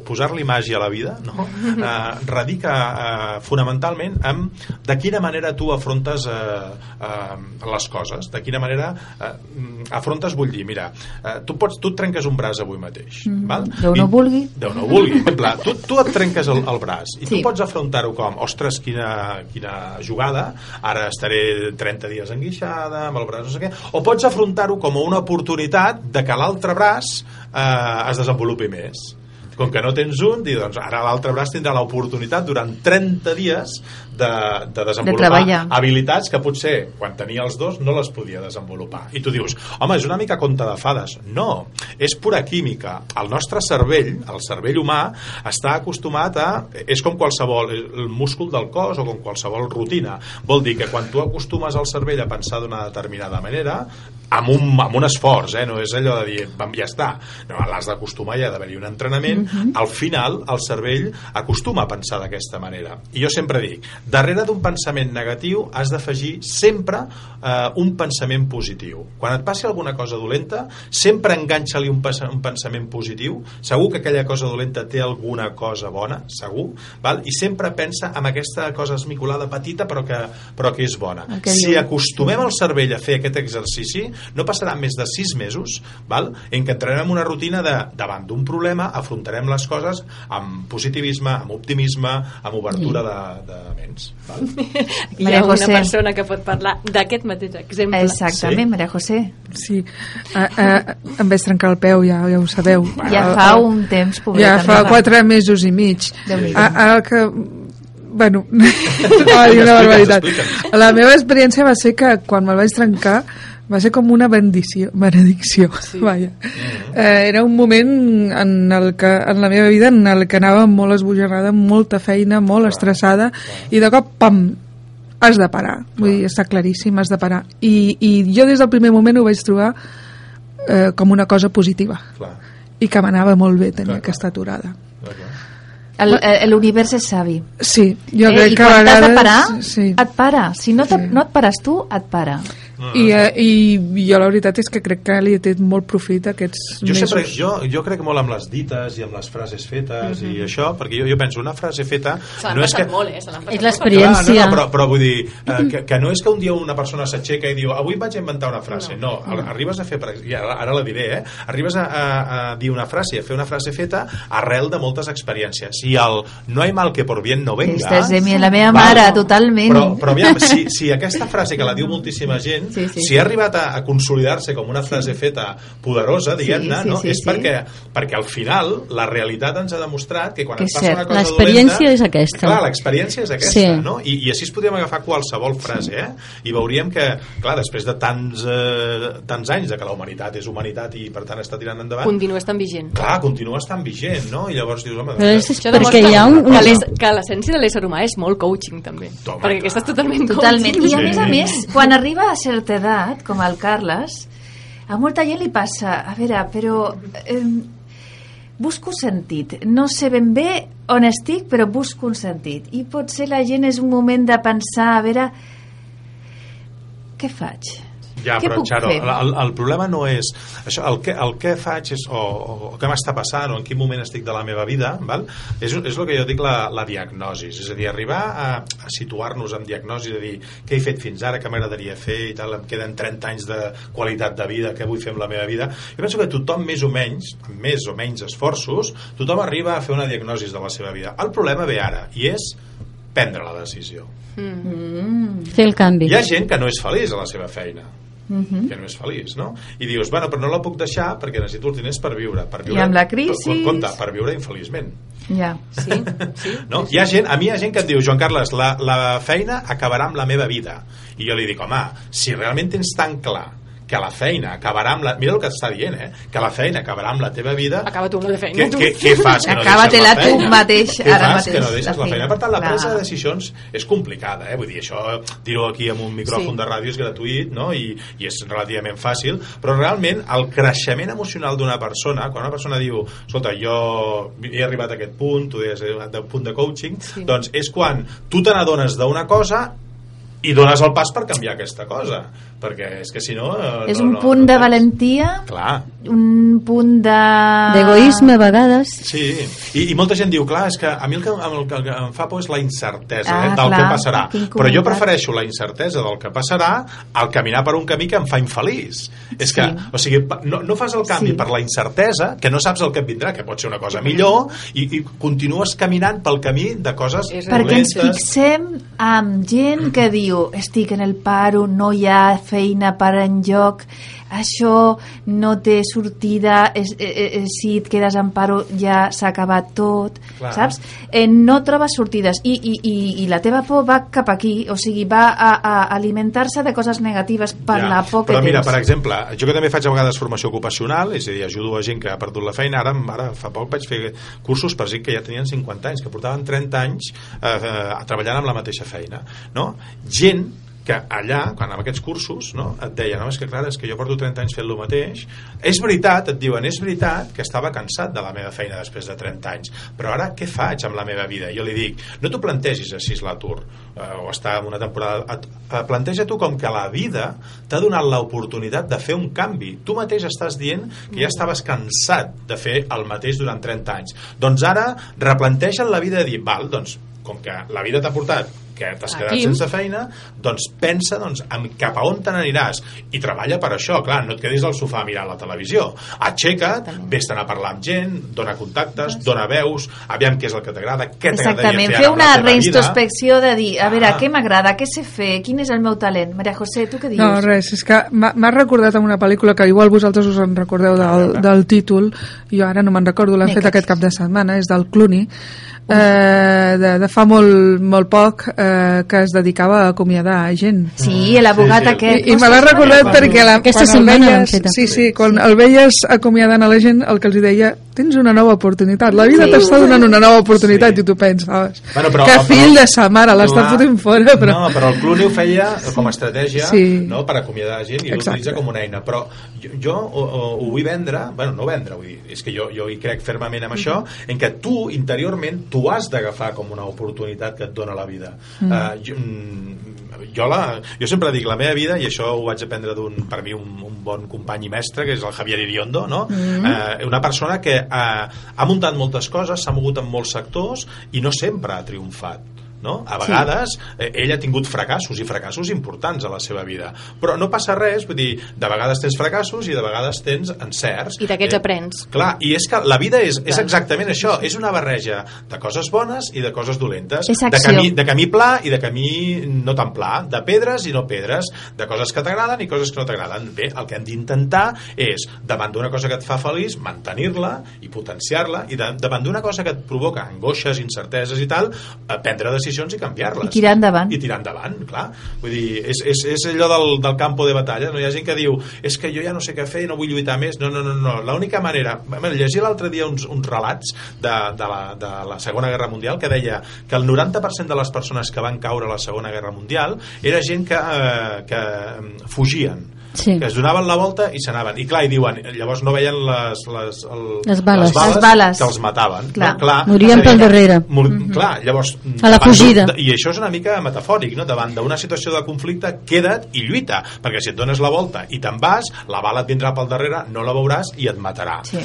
F: posar-li màgia a la vida, no? eh, radica eh, fonamentalment en de quina manera tu afrontes eh, eh, les coses, de quina manera eh, afrontes, vull dir, mira, eh, tu, pots, tu et trenques un braç avui mateix, val?
B: Déu no
F: I-
B: vulgui.
F: Déu no vulgui. Per exemple, tu, tu et trenques el, el braç i
B: Sí.
F: tu pots afrontar-ho com, ostres, quina, quina jugada, ara estaré 30 dies enguixada, amb el braç no sé què, o pots afrontar-ho com una oportunitat de que l'altre braç eh, es desenvolupi més. Com que no tens un, dir, doncs ara l'altre braç tindrà l'oportunitat durant 30 dies de, de desenvolupar
B: treballar.
F: habilitats que potser quan tenia els dos no les podia desenvolupar. I tu dius, home, és una mica conte de fades. No, és pura química. El nostre cervell, el cervell humà, està acostumat a... És com qualsevol, el múscul del cos o com qualsevol rutina. Vol dir que quan tu acostumes el cervell a pensar d'una determinada manera, amb un, amb un esforç, eh? no és allò de dir, "Pam, ja està. No, l'has d'acostumar, hi ha d'haver-hi un entrenament. Al final, el cervell acostuma a pensar d'aquesta manera. I jo sempre dic, darrere d'un pensament negatiu has d'afegir sempre eh, un pensament positiu. Quan et passi alguna cosa dolenta, sempre enganxa-li un, un pensament positiu. Segur que aquella cosa dolenta té alguna cosa bona, segur, val? i sempre pensa en aquesta cosa esmicolada petita però que, però que és bona.
B: Que
F: Si acostumem el cervell a fer aquest exercici, no passarà més de sis mesos val? en què entrarem en una rutina de, davant d'un problema, afrontarem les coses amb positivisme, amb optimisme, amb obertura de, de ments. Val?
C: Hi ha una persona que pot parlar d'aquest mateix exemple.
B: Exactament,
F: Sí?
B: Maria José.
I: Sí, uh, uh, em vaig trencar el peu, ja, ja ho sabeu.
B: Ja
I: Ah,
B: fa un temps,
I: Ja fa quatre mesos i mig. A- Ara que Bueno, no, una barbaritat. La meva experiència va ser que quan me'l vaig trencar va ser com una bendició, benedicció. Sí. Vaja. Eh, era un moment en, el que, en la meva vida en el que anava molt esbojarrada, amb molta feina, molt estressada, i de cop, pam, has de parar. Vull dir, està claríssim, has de parar. I, I jo des del primer moment ho vaig trobar eh, com una cosa positiva.
F: Clar,
I: I que m'anava molt bé tenir
F: Clar, clar.
I: aquesta aturada.
F: clar, clar.
B: El- eh, L'univers és savi.
I: Sí, jo
B: eh?
I: crec
B: I
I: que a
B: quan t'has
I: vegades...
B: de parar,
I: Sí.
B: et para. Si no, te, no et pares tu, et para.
I: I, eh, I jo la veritat és que crec que li he tret molt profit aquests
F: Jo,
I: mesos.
F: sempre, jo, jo crec molt amb les dites i amb les frases fetes i això, perquè jo, jo penso, una frase feta no és que...
C: molt, eh?
D: És l'experiència.
F: No, no, però, però vull dir eh, que, que no és que un dia una persona s'aixeca i diu avui vaig a inventar una frase, no, no. arribes a fer per i ara, ara la diré, eh? arribes a, a, a dir una frase, a fer una frase feta arrel de moltes experiències i el no hay mal que por bien no venga
B: és de mi, la meva
F: Val.
B: mare, totalment.
F: però, però aviam, si, si aquesta frase que la diu moltíssima gent
B: Sí, sí.
F: si ha arribat a, a consolidar-se com una frase feta poderosa, diguem-ne,
B: Sí, sí,
F: no?
B: sí,
F: és
B: sí.
F: perquè, perquè al final la realitat ens ha demostrat que quan
B: Que
F: et passa
B: cert.
F: una cosa
D: L'experiència
F: dolenta,
D: és aquesta.
F: Clar, l'experiència és aquesta,
D: Sí.
F: no? I, I així es podríem agafar qualsevol frase, eh? I veuríem que, clar, després de tants, eh, tants anys de que la humanitat és humanitat i per tant està tirant endavant,
C: Continues tan vigent.
F: clar, continua estant vigent, no? I llavors dius, home...
D: Però
F: doncs,
C: Això
D: perquè hi ha un... una...
C: que l'essència de l'ésser humà és molt coaching, també.
F: Home,
C: perquè aquesta és totalment,
B: Totalment.
C: coaching.
B: I a
F: Sí.
B: més a més, quan arriba a certa edat, com el Carles, a molta gent li passa, a veure, però eh, busco sentit. No sé ben bé on estic, però busco un sentit. I potser la gent és un moment de pensar, a veure, què faig?
F: Ja,
B: Què
F: però
B: puc
F: Xaro,
B: fer?
F: el, el problema no és això, el que, el que faig és, o, o, o què m'està passant o en quin moment estic de la meva vida val? És, és el que jo dic la, la diagnosi és a dir, arribar a, a situar-nos en diagnosi de dir què he fet fins ara, què m'agradaria fer i tal, em queden 30 anys de qualitat de vida, què vull fer amb la meva vida jo penso que tothom més o menys amb més o menys esforços, tothom arriba a fer una diagnosi de la seva vida el problema ve ara i és prendre la decisió
D: Fer el canvi.
F: hi ha gent que no és feliç a la seva feina que no és feliç, no? I dius, bueno, però no la puc deixar perquè necessito els diners per viure. Per viure
B: I amb la crisi-
F: Per, compte, per viure infeliçment.
B: Ja.
C: Sí, sí.
F: No? Hi ha gent, a mi hi ha gent que et diu, Joan Carles, la, la feina acabarà amb la meva vida. I jo li dic, home, si realment tens tan clar que la feina acabarà amb la... Mira el que està dient, eh? Que la feina acabarà amb la teva vida...
C: Acaba tu amb la feina,
F: Què, què, què fas? Que no
B: Acaba-te-la
F: deixes la
B: tu mateix,
F: Què
B: ara
F: fas
B: mateix,
F: que no deixes
B: la
F: la feina? Per tant, la
B: Clar.
F: presa de decisions és complicada, eh? Vull dir, això dir-ho aquí amb un micròfon
C: Sí.
F: de ràdio és gratuït, no? I, I és relativament fàcil, però realment el creixement emocional d'una persona, quan una persona diu, escolta, jo he arribat a aquest punt, tu deies, he arribat a un punt de coaching,
C: Sí.
F: doncs és quan tu te n'adones d'una cosa i dones el pas per canviar aquesta cosa perquè és que si no... eh,
B: És
F: no,
B: un
F: no,
B: punt
F: no
B: de
F: tens-
B: valentia,
F: Clar,
B: un punt de...
D: D'egoisme a vegades.
F: Sí, I, i molta gent diu, clar, és que a mi el que, el que em fa por és la incertesa
B: Ah,
F: eh, del
B: clar,
F: que passarà. Però jo prefereixo la incertesa del que passarà al caminar per un camí que em fa infeliç. És que, o sigui, no, no fas el canvi
B: Sí.
F: per la incertesa, que no saps el que et vindrà, que pot ser una cosa millor, i, i continues caminant pel camí de coses
C: És
B: Perquè ens
F: dolentes.
B: fixem amb gent que diu estic en el paro, no hi ha feina per enlloc, això no té sortida, és, eh, eh, si et quedes en paro ja s'ha acabat tot,
F: Clar.
B: saps? Eh, no trobes sortides i, i, i, i la teva por va cap aquí, o sigui, va a, a alimentar-se de coses negatives per
F: Ja,
B: la por que
F: però mira,
B: tens.
F: per exemple, jo que també faig a vegades formació ocupacional, és a dir, ajudo a gent que ha perdut la feina, ara, ara fa poc vaig fer cursos per gent que ja tenien 50 anys, que portaven 30 anys eh, eh, treballant amb la mateixa feina, no? Gent que allà, quan amb aquests cursos, no, et deien, no, és que clar, és que jo porto 30 anys fent el mateix. És veritat, et diuen, és veritat que estava cansat de la meva feina després de 30 anys, però ara què faig amb la meva vida? Jo li dic, no t'ho plantegis així l'atur, eh, o estar en una temporada... Eh, planteja tu com que la vida t'ha donat l'oportunitat de fer un canvi. Tu mateix estàs dient que ja estaves cansat de fer el mateix durant 30 anys. Doncs ara replanteja la vida de dir, val, doncs, com que la vida t'ha portat que t'has quedat
C: Aquí.
F: sense feina, doncs pensa doncs, en cap a on te n'aniràs i treballa per això, clar, no et quedis al sofà mirant la televisió, aixeca't vés-te'n a parlar amb gent, dona contactes dona veus, aviam què és el que t'agrada què t'agradaria
B: Exactament,
F: fer
B: fer una reintrospecció de dir, a veure,
F: Ah.
B: què m'agrada, què sé fer, quin és el meu talent? Maria José, tu què dius?
I: No, res, és que m'ha recordat en una pel·lícula que igual vosaltres us en recordeu del, del títol, jo ara no me'n recordo, l'han fet aquest cap de setmana, és del Clooney, eh, de, de fa molt, molt poc eh, que es dedicava a acomiadar gent.
B: Sí, l'abogat
F: Sí, sí.
B: aquest.
I: I, i me l'ha recordat perquè la,
D: Aquesta
I: quan el
D: setmana l'han
I: veies,
D: feta.
I: sí, sí, quan el veies acomiadant a la gent, el que els deia, tens una nova oportunitat, la vida
B: Sí.
I: t'està donant una nova oportunitat
F: Sí.
I: i tu pensaves,
F: Bueno, però-
I: que
F: però-
I: fill de sa mare, l'està fotent fora, però...
F: No, però el Clooney ho feia com a estratègia
I: Sí.
F: no, per acomiadar gent i l'utilitza com una eina. Però jo, jo ho, ho, vull vendre, bueno, no vendre, vull dir, és que jo, jo hi crec fermament en això, en què tu, interiorment, tu has d'agafar com una oportunitat que et dona la vida. Mm. Uh, jo, jo, la, jo sempre dic, la meva vida, i això ho vaig aprendre d'un, per mi, un, un bon company i mestre, que és el Javier Iriondo, no? Mm. Uh, una persona que uh, ha muntat moltes coses, s'ha mogut en molts sectors i no sempre ha triomfat no? A vegades eh, ell ha tingut fracassos i fracassos importants a la seva vida, però no passa res, vull dir, de vegades tens fracassos i de vegades tens encerts.
C: I d'aquests aprens.
F: Clar, i és que la vida és, és exactament això, és una barreja de coses bones i de coses dolentes, de camí, de camí pla i de camí no tan pla, de pedres i no pedres, de coses que t'agraden i coses que no t'agraden. Bé, el que hem d'intentar és, davant d'una cosa que et fa feliç, mantenir-la i potenciar-la, i de, davant d'una cosa que et provoca angoixes, incerteses i tal, eh, prendre decisions i canviar-les.
B: I tirar endavant.
F: I tirar endavant, clar. Vull dir, és, és, és allò del, del campo de batalla. No hi ha gent que diu, és que jo ja no sé què fer i no vull lluitar més. No, no, no, no. L'única manera... Bueno, llegia l'altre dia uns, uns relats de, de, la, de la Segona Guerra Mundial que deia que el 90% de les persones que van caure a la Segona Guerra Mundial era gent que, eh, que eh, fugien
D: Sí.
F: que es donaven la volta i s'anaven i clar, i diuen, llavors no veien les, les, el,
D: Les bales.
B: Les bales.
F: que els mataven
B: Clar.
F: no, clar,
D: Morien pel darrere.
F: Mor clar, llavors
D: A la fugida.
F: i això és una mica metafòric no? davant d'una situació de conflicte queda't i lluita, perquè si et dones la volta i te'n vas, la bala et vindrà pel darrere no la veuràs i et matarà
B: Sí.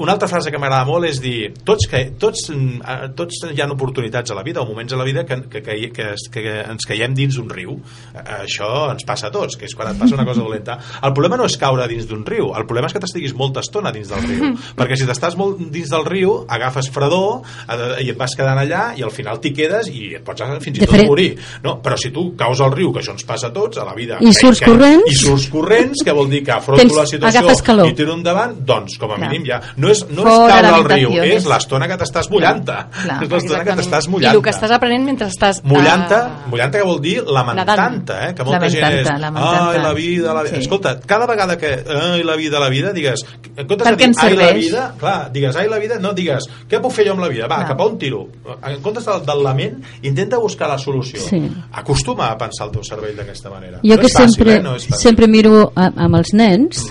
F: Una altra frase que m'agrada molt és dir tots, que, tots, eh, tots hi ha oportunitats a la vida o moments a la vida que, que, que, que, que ens caiem dins d'un riu. Eh, això ens passa a tots que és quan et passa una cosa dolenta. El problema no és caure dins d'un riu el problema és que t'estiguis molta estona dins del riu. Perquè si t'estàs molt dins del riu agafes fredor eh, i et vas quedant allà i al final t'hi quedes i et pots fins i tot morir no? però si tu caus al riu, que això ens passa a tots a la vida
D: I surts corrents.
F: i surts corrents, que vol dir que afronto
D: Tens-
F: la situació i tiro endavant, doncs com a mínim ja. No és, no és caure al riu, és l'estona que t'estàs mullant-te
B: Clar,
F: és l'estona que t'estàs
C: I
F: mullant-te
C: el que estàs aprenent mentre estàs...
F: mullant-te,
C: eh,
F: mullant que vol dir lamentant-te, eh? que molta gent és ai, la vida, la vida.
B: Sí.
F: Escolta, cada vegada que ai, la vida, la vida, digues en comptes
B: Per
F: de
B: què
F: dir ai, la vida, clar, digues ai, la vida, no digues què puc fer jo amb la vida, va,
B: Clar.
F: cap a on tiro en comptes del, del lament, intenta buscar la solució
D: Sí.
F: acostuma a pensar el teu cervell d'aquesta manera
D: Jo
F: no
D: que
F: és fàcil,
D: sempre,
F: eh? no
D: sempre miro a, amb els nens,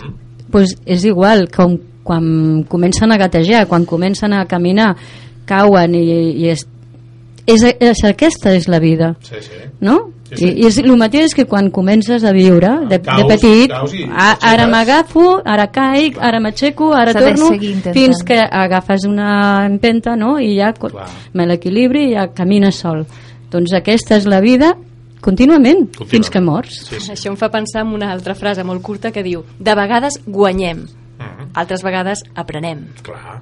D: pues és igual, com quan comencen a gatejar, quan comencen a caminar, cauen i, i és, és, és, aquesta és la vida,
F: sí, sí.
D: no?
F: Sí, sí.
D: I, I és el mateix que quan comences a viure de,
F: Caus,
D: de petit,
F: caus i
D: a, ara m'agafo, ara caic, ara m'aixeco, ara
B: de
D: torno, fins que agafes una empenta no? i ja
F: Clar.
D: me l'equilibri i ja camines sol. Doncs aquesta és la vida contínuament,
F: Contínuament.
D: fins que mors.
F: Sí, sí.
C: Això em fa pensar en una altra frase molt curta que diu de vegades guanyem,
F: Mhm.
C: altres vegades aprenem.
F: Clar.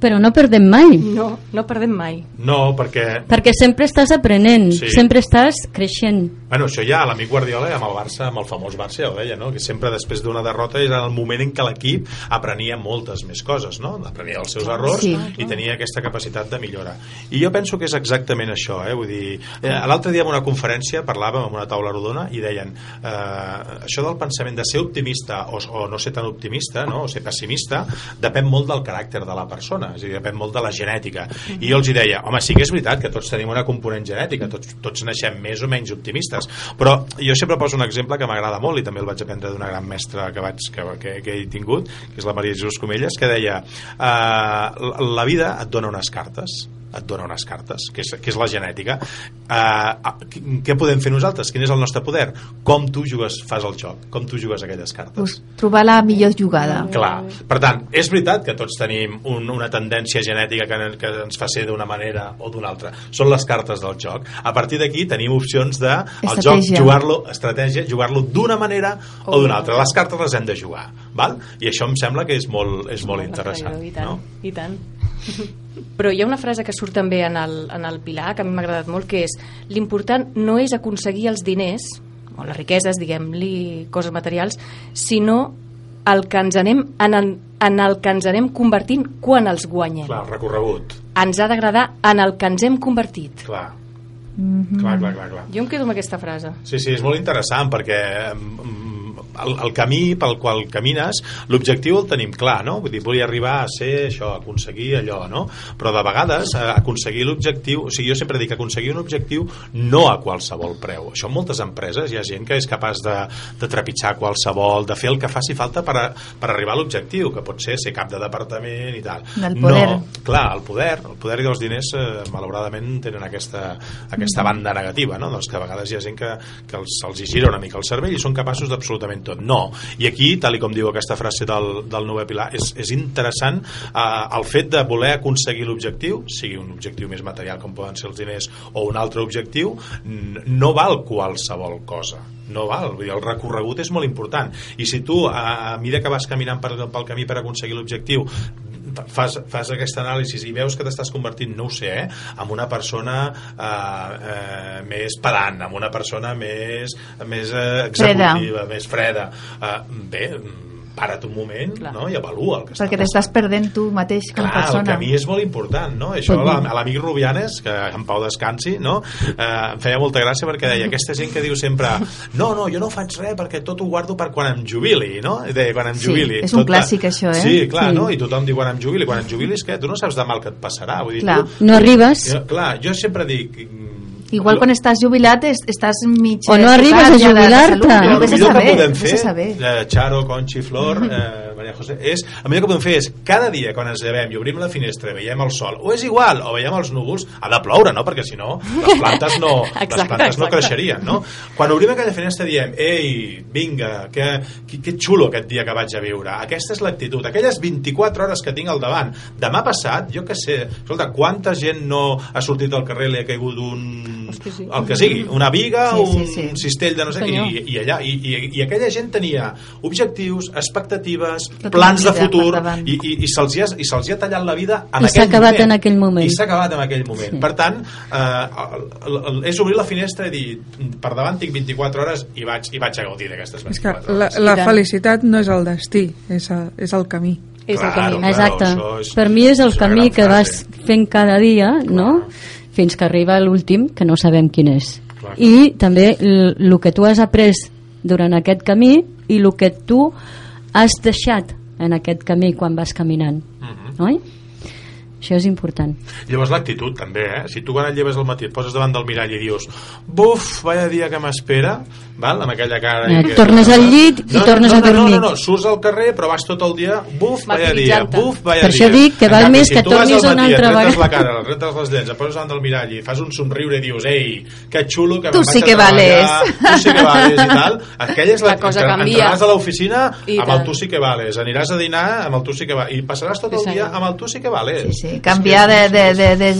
D: Però no perdem mai,
C: No, no perdem mai.
F: No, perquè
D: perquè sempre estàs aprenent,
F: Sí.
D: sempre estàs creixent.
F: Bueno, això ja l'amic Guardiola amb el Barça, amb el famós Barça ja ho deia, no? que sempre després d'una derrota era el moment en què l'equip aprenia moltes més coses, no? aprenia els seus errors
B: Sí.
F: i tenia aquesta capacitat de millora. I jo penso que és exactament això, eh? vull dir, eh, l'altre dia en una conferència parlàvem amb una taula rodona i deien eh, això del pensament de ser optimista o, o no ser tan optimista, no? o ser pessimista, depèn molt del caràcter de la persona, és a dir, depèn molt de la genètica. I jo els hi deia, home, sí que és veritat que tots tenim una component genètica, tots, tots naixem més o menys optimistes, però jo sempre poso un exemple que m'agrada molt i també el vaig aprendre d'una gran mestra que, vaig, que, que, que he tingut, que és la Maria Jesús Comelles, que deia eh, la vida et dona unes cartes et dona unes cartes, que és, que és la genètica uh, què podem fer nosaltres? Quin és el nostre poder? Com tu jugues, fas el joc? Com tu jugues aquelles cartes?
B: Pues, trobar la millor jugada.
F: Clar. Per tant, és veritat que tots tenim un, una tendència genètica que, que ens fa ser d'una manera o d'una altra. Són les cartes del joc. A partir d'aquí tenim opcions de el joc jugar-lo, estratègia, jugar-lo d'una manera o d'una altra. Les cartes les hem de jugar, val? I això em sembla que és molt, és molt interessant.
C: I tant,
F: No?
C: i tant. Però hi ha una frase que surt també en el, en el Pilar, que a mi m'ha agradat molt, que és l'important no és aconseguir els diners, o les riqueses, diguem-li, coses materials, sinó el que ens anem, en, el, en el que ens anem convertint quan els guanyem.
F: Clar, recorregut.
C: ens ha d'agradar en el que ens hem convertit.
F: Clar.
B: Mhm.
F: Clar, clar, clar, clar.
C: Jo em quedo amb aquesta frase.
F: Sí, sí, és molt interessant perquè mm, el, el camí pel qual camines, l'objectiu el tenim clar, no? Vull dir, volia arribar a ser això, aconseguir allò, no? Però de vegades eh, aconseguir l'objectiu, o sigui, jo sempre dic aconseguir un objectiu no a qualsevol preu. Això en moltes empreses hi ha gent que és capaç de, de trepitjar qualsevol, de fer el que faci falta per, a, per arribar a l'objectiu, que pot ser ser cap de departament i tal.
B: Del poder.
F: No, clar, el poder, el poder i els diners eh, malauradament tenen aquesta, aquesta banda negativa, no? Doncs que a vegades hi ha gent que, que els, els gira una mica el cervell i són capaços d'absolutament tot. No. I aquí, tal i com diu aquesta frase del, del Nové Pilar, és, és interessant eh, el fet de voler aconseguir l'objectiu, sigui un objectiu més material com poden ser els diners o un altre objectiu, no val qualsevol cosa no val, vull dir, el recorregut és molt important i si tu a, a mesura que vas caminant per, pel camí per aconseguir l'objectiu fas, fas aquesta anàlisi i veus que t'estàs convertint, no ho sé, eh, en una persona eh, eh, més pedant, en una persona més, més eh, executiva, més freda. Eh, bé, mm, para't un moment no? i avalua el que
B: perquè t'estàs perdent tu mateix com a
F: Clar, el
B: persona
F: camí és molt important, no? Això a la- a l'amic Rubianes, que en Pau descansi, no? Eh, em feia molta gràcia perquè deia aquesta gent que diu sempre no, no, jo no faig res perquè tot ho guardo per quan em jubili, no? Deia, quan em
B: Sí,
F: jubili.
B: és un
F: Tot
B: clàssic, això, eh?
F: Sí, clar,
D: Sí.
F: no? I tothom diu quan em jubili. Quan em jubilis, què? Tu no saps de mal que et passarà. Vull dir,
B: Clar.
F: tu,
D: No arribes.
F: jo, clar, jo sempre dic...
B: igual quan estàs jubilat es, estàs mig
D: O no arribes a jubilar-te.
F: el millor que podem fer,
B: saber.
F: eh, Charo, Conchi, Flor, eh, Maria José, és, el millor que podem fer és cada dia quan ens llevem i obrim la finestra, veiem el sol, o és igual, o veiem els núvols, ha de ploure, no? Perquè si no, les plantes no, les
C: Exacte,
F: plantes no
C: exacte.
F: creixerien, no? Quan obrim aquella finestra diem, ei, vinga, que, que, que xulo aquest dia que vaig a viure. Aquesta és l'actitud, aquelles 24 hores que tinc al davant. Demà passat, jo que sé, escolta, quanta gent no ha sortit al carrer li ha caigut un...
C: Hosti, sí.
F: el que sigui, una viga,
B: Sí, sí,
F: un
B: sí.
F: cistell de no sé què, i, i allà, i, i, i aquella gent tenia objectius, expectatives,
B: Tota
F: plans de futur i, i, i se'ls hi, ha, i hi ha tallat la vida en
D: I s'ha
F: aquell
D: acabat
F: moment.
D: en aquell moment.
F: I s'ha acabat en aquell moment.
D: Sí.
F: Per tant, eh, el, el, és obrir la finestra i dir per davant tinc 24 hores i vaig, i vaig a gaudir d'aquestes
I: És que
F: 24
I: la,
F: hores.
I: la
C: tant.
I: felicitat no és el destí, és, a, és el camí.
C: És el
F: Claro,
C: camí.
F: clar.
D: Exacte.
F: això és-
D: per mi és el
F: és
D: camí que vas fent cada dia, no? Fins que arriba l'últim, que no sabem quin és.
F: Clar.
D: I també el que tu has après durant aquest camí i el que tu has deixat en aquest camí quan vas caminant.
F: Mhm.
D: Oi? Això és important.
F: Llavors l'actitud també, eh? Si tu quan et lleves al matí et poses davant del mirall i dius buf, vaya dia que m'espera val? amb aquella cara
D: Eh,
F: i que-
D: tornes al llit i tornes
F: no,
D: a
F: no,
D: dormir.
F: no, no, no, surts al carrer però vas tot el dia buf, vaya dia, buf, vaya
D: Per
F: dia
D: això dic que val
F: canvi,
D: més
F: si
D: que
F: tu vas
D: tornis
F: al
D: una
F: matí,
D: altra
F: et rentes
D: vegada.
F: la cara, et rentes les dents, et poses davant del mirall i fas un somriure i dius ei, que xulo que
B: Tu sí
F: a
B: que vales.
F: Tu sí que vales i tal aquella és la,
C: La cosa
F: que
C: canvia.
F: entraràs a l'oficina amb el tu sí que vales aniràs a dinar amb el tu sí que vales i passaràs tot el dia amb el tu sí que vales
B: Sí, sí,
F: És
B: canviar de, de, de, de,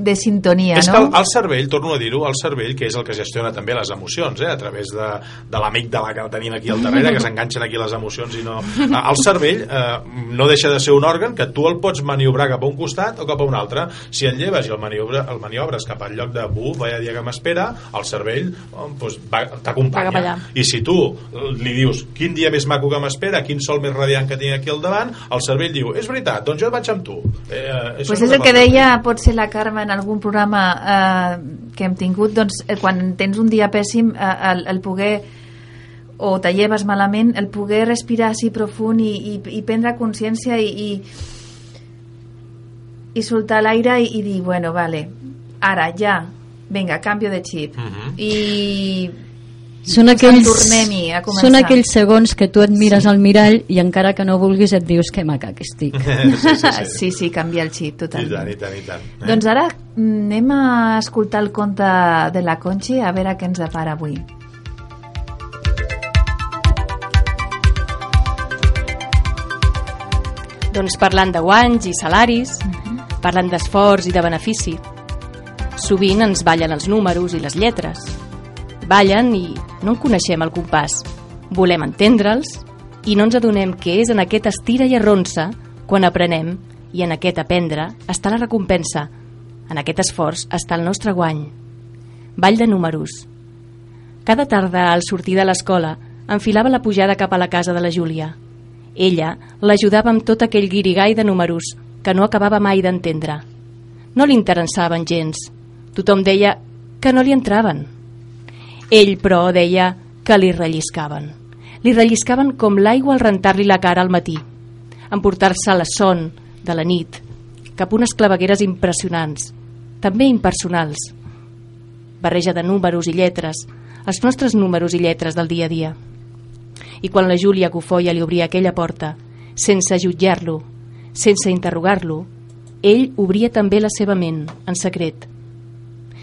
B: de sintonia,
F: és que el,
B: no?
F: el cervell, torno a dir-ho, el cervell, que és el que gestiona també les emocions, eh, a través de, de l'amic de la que el tenim aquí al darrere, que s'enganxen aquí les emocions i no... Eh, El cervell eh, no deixa de ser un òrgan que tu el pots maniobrar cap a un costat o cap a un altre. Si el lleves i el, maniobra, el maniobres cap al lloc de buf, vaya dia que m'espera, el cervell oh, doncs, t'acompanya. I si tu li dius quin dia més maco que m'espera, quin sol més radiant que tinc aquí al davant, el cervell diu, és veritat, doncs jo vaig amb tu. Eh, això
B: Pues és el que deia potser la Carme en algun programa eh, que hem tingut doncs, eh, quan tens un dia pèssim eh, el, el poder o te lleves malament el poder respirar així profund i, i, i prendre consciència i, i, i soltar l'aire i, i dir, bueno, vale ara, ja, vinga, canvio de xip
F: Mhm.
B: i
D: Són aquells,
B: a començar.
D: són aquells segons que tu et mires al mirall i encara que no vulguis et dius que maca que estic.
F: sí, sí, sí.
B: sí, sí, canvia el xip
F: I
B: totalment
F: tant, i tant, i tant. Eh?
B: Doncs ara mm, anem a escoltar el conte de la Conchi a veure què ens depara avui.
C: Doncs parlant de guanys i salaris, parlant d'esforç i de benefici. Sovint ens ballen els números i les lletres. Ballen i no en coneixem el compàs. Volem entendre'ls i no ens adonem que és en aquest estira i arronsa quan aprenem i en aquest aprendre està la recompensa. En aquest esforç està el nostre guany. Ball de números. Cada tarda, al sortir de l'escola, enfilava la pujada cap a la casa de la Júlia. Ella l'ajudava amb tot aquell guirigall de números que no acabava mai d'entendre. no li interessaven gens. Tothom deia que no li entraven. Ell, però, deia que li relliscaven. Li relliscaven com l'aigua al rentar-li la cara al matí, emportar-se la son de la nit, cap unes clavegueres impressionants, també impersonals. Barreja de números i lletres, els nostres números i lletres del dia a dia. I quan la Júlia Cofoia li obria aquella porta, sense jutjar-lo, sense interrogar-lo, ell obria també la seva ment, en secret.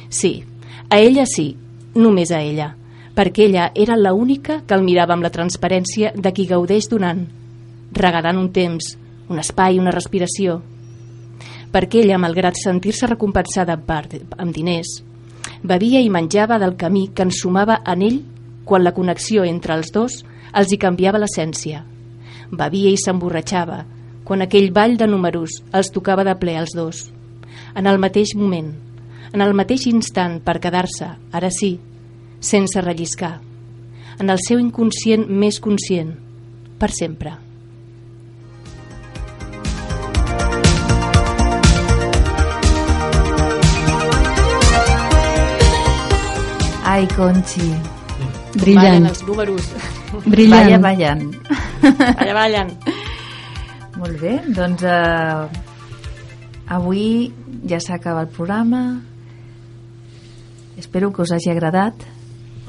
C: Sí, a ella sí, només a ella, perquè ella era la única que el mirava amb la transparència de qui gaudeix donant, regalant un temps, un espai, una respiració. Perquè ella, malgrat sentir-se recompensada en part amb diners, bevia i menjava del camí que ensumava en ell quan la connexió entre els dos els hi canviava l'essència. Bevia i s'emborratxava quan aquell ball de números els tocava de ple als dos. En el mateix moment, en el mateix instant per quedar-se, ara sí, sense relliscar, en el seu inconscient més conscient, per sempre.
B: Ai, Conchi.
D: Brillant.
C: Ballen els números.
D: Brillant.
B: Balla, ballen.
C: Allà ballen.
B: Molt bé, doncs eh, avui ja s'acaba el programa. Espero que us hagi agradat.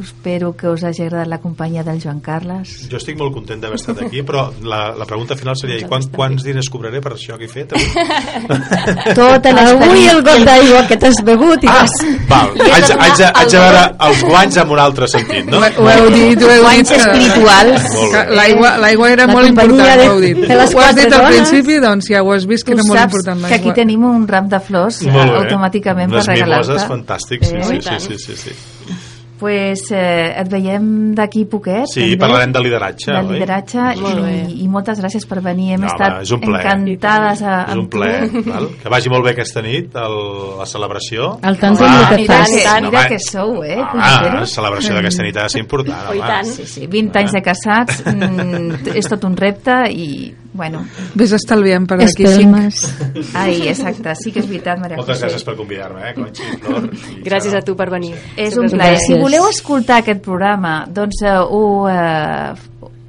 B: Espero que us hagi agradat la companyia del Joan Carles.
F: Jo estic molt content d'haver estat aquí, però la, la pregunta final seria i quan, quants diners cobraré per això que he fet?
B: Tota
D: Avui el got d'aigua que t'has begut i
F: Ah,
D: vas...
F: val, haig, de- haig, haig de veure els guanys en un altre sentit, no?
I: Ho, heu dit, ho heu dit.
B: Guanys espirituals.
I: L'aigua l'aigua era
D: La
I: molt important,
D: de-
I: ho heu dit.
D: de les
I: Ho has dit al
D: dones.
I: principi, doncs ja ho has vist que era molt
B: saps
I: important
B: que aquí tenim un ram de flors eh, automàticament
F: Unes
B: per regalar-te.
F: mimoses fantàstics, sí,
B: Eh?
F: sí, sí, sí, sí, sí.
B: Pues, eh, et veiem d'aquí poquet.
F: Sí,
B: també,
F: parlarem de lideratge,
B: De lideratge i, i moltes gràcies per venir. Hem
F: No,
B: estat
F: home, és un plaer.
B: encantades a,
F: És un plaer, val? que vagi molt bé aquesta nit el, la celebració.
D: Al tant
F: Home,
D: el que fas.
C: tant.
B: Mira que sou, eh?
F: Ah, la celebració d'aquesta nit ha de ser important.
C: Oh,
F: home.
B: Sí, sí, 20 anys de casats mm, és tot un repte i, bueno,
I: Vés estalviant per d'aquí cinc.
D: Espelmes.
B: ai, exacte, sí que és veritat, Maria
F: Moltes
B: José.
F: gràcies per convidar-me, eh, Conxi, Flor. i
C: Gràcies
F: Sara.
C: a tu per venir.
B: És
C: Sempre
B: un plaer.
D: Gràcies.
B: Si voleu escoltar aquest programa, doncs eh, ho, eh,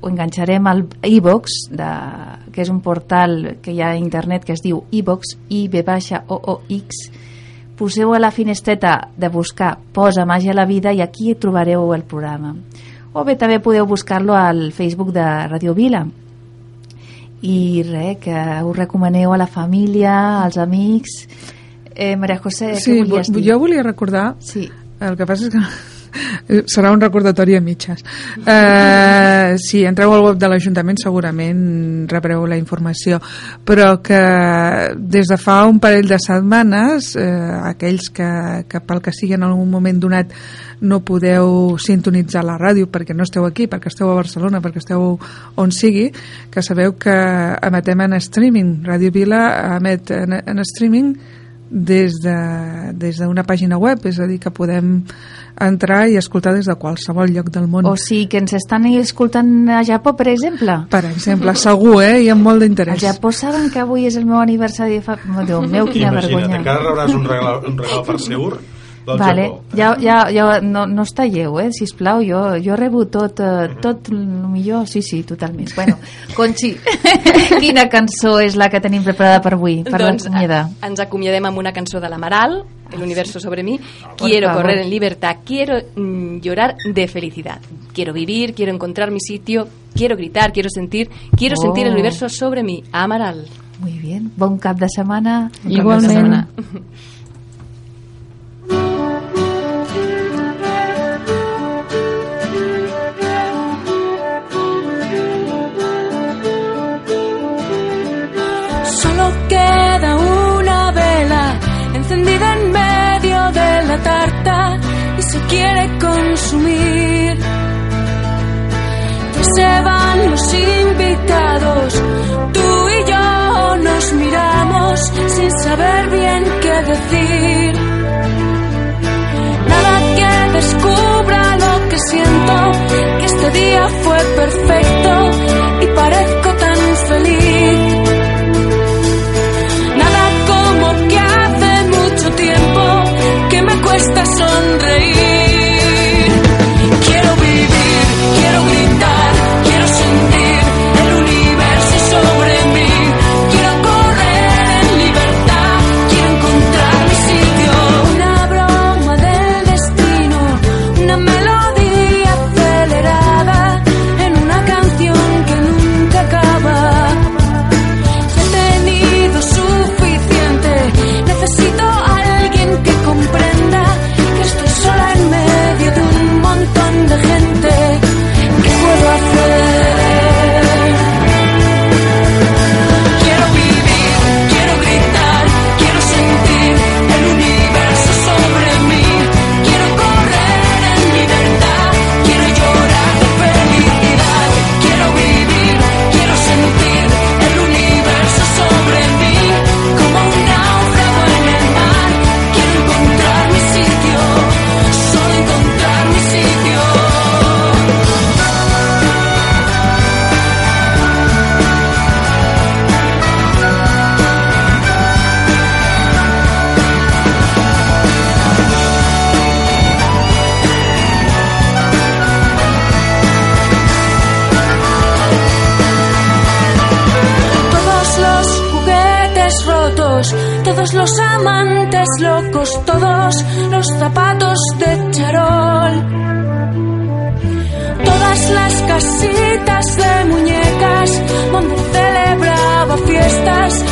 B: ho enganxarem al iVox, de, que és un portal que hi ha a internet que es diu iVox, i v baixa o o x poseu a la finestreta de buscar Posa màgia a la vida i aquí hi trobareu el programa. O bé també podeu buscar-lo al Facebook de Radio Vila. I res, que ho recomaneu a la família, als amics... Eh, Maria José,
I: Sí,
B: què volies
I: vo-
B: dir?
I: jo volia recordar
B: Sí.
I: El que passa és que serà un recordatori a mitges. Uh, si entreu al web de l'Ajuntament segurament rebreu la informació, però que des de fa un parell de setmanes uh, aquells que, que pel que sigui en algun moment donat no podeu sintonitzar la ràdio perquè no esteu aquí, perquè esteu a Barcelona, perquè esteu on sigui, que sabeu que emetem en streaming. Ràdio Vila emet en, en streaming des d'una de, des d'una pàgina web, és a dir, que podem entrar i escoltar des de qualsevol lloc del món.
B: O sigui que ens estan escoltant a Japó, per exemple.
I: Per exemple, segur, eh? Hi ha molt
B: A
I: d'interès.
B: Japó saben que avui és el meu aniversari de fa... Déu meu, quina
F: Imagina't,
B: vergonya.
F: encara rebràs un regal, un regal per segur del
B: Vale,
F: Japó.
B: ja, ja, ja no, no està lleu, eh, sisplau, jo, jo rebo tot, eh, tot el millor, sí, sí, totalment. Bueno, Conxi, quina cançó és la que tenim preparada per avui, per
C: doncs,
B: l'acomiadar?
C: ens acomiadem amb una cançó de l'Amaral, El universo sobre mí, quiero
B: favor.
C: correr en libertad, quiero mm, llorar de felicidad, quiero vivir, quiero encontrar mi sitio, quiero gritar, quiero sentir, quiero sentir el
B: Oh.
C: universo sobre mí, Amaral.
B: Muy bien, bon cap de setmana. Bon cap de
D: Igualment.
B: setmana.
J: consumir. Ya se van los invitados, tú y yo nos miramos sin saber bien qué decir. El día fue perfecto y parezco tan feliz. Nada como que hace mucho tiempo que me cuesta sonreír. todos los amantes locos, todos los zapatos de charol, todas las casitas de muñecas donde celebraba fiestas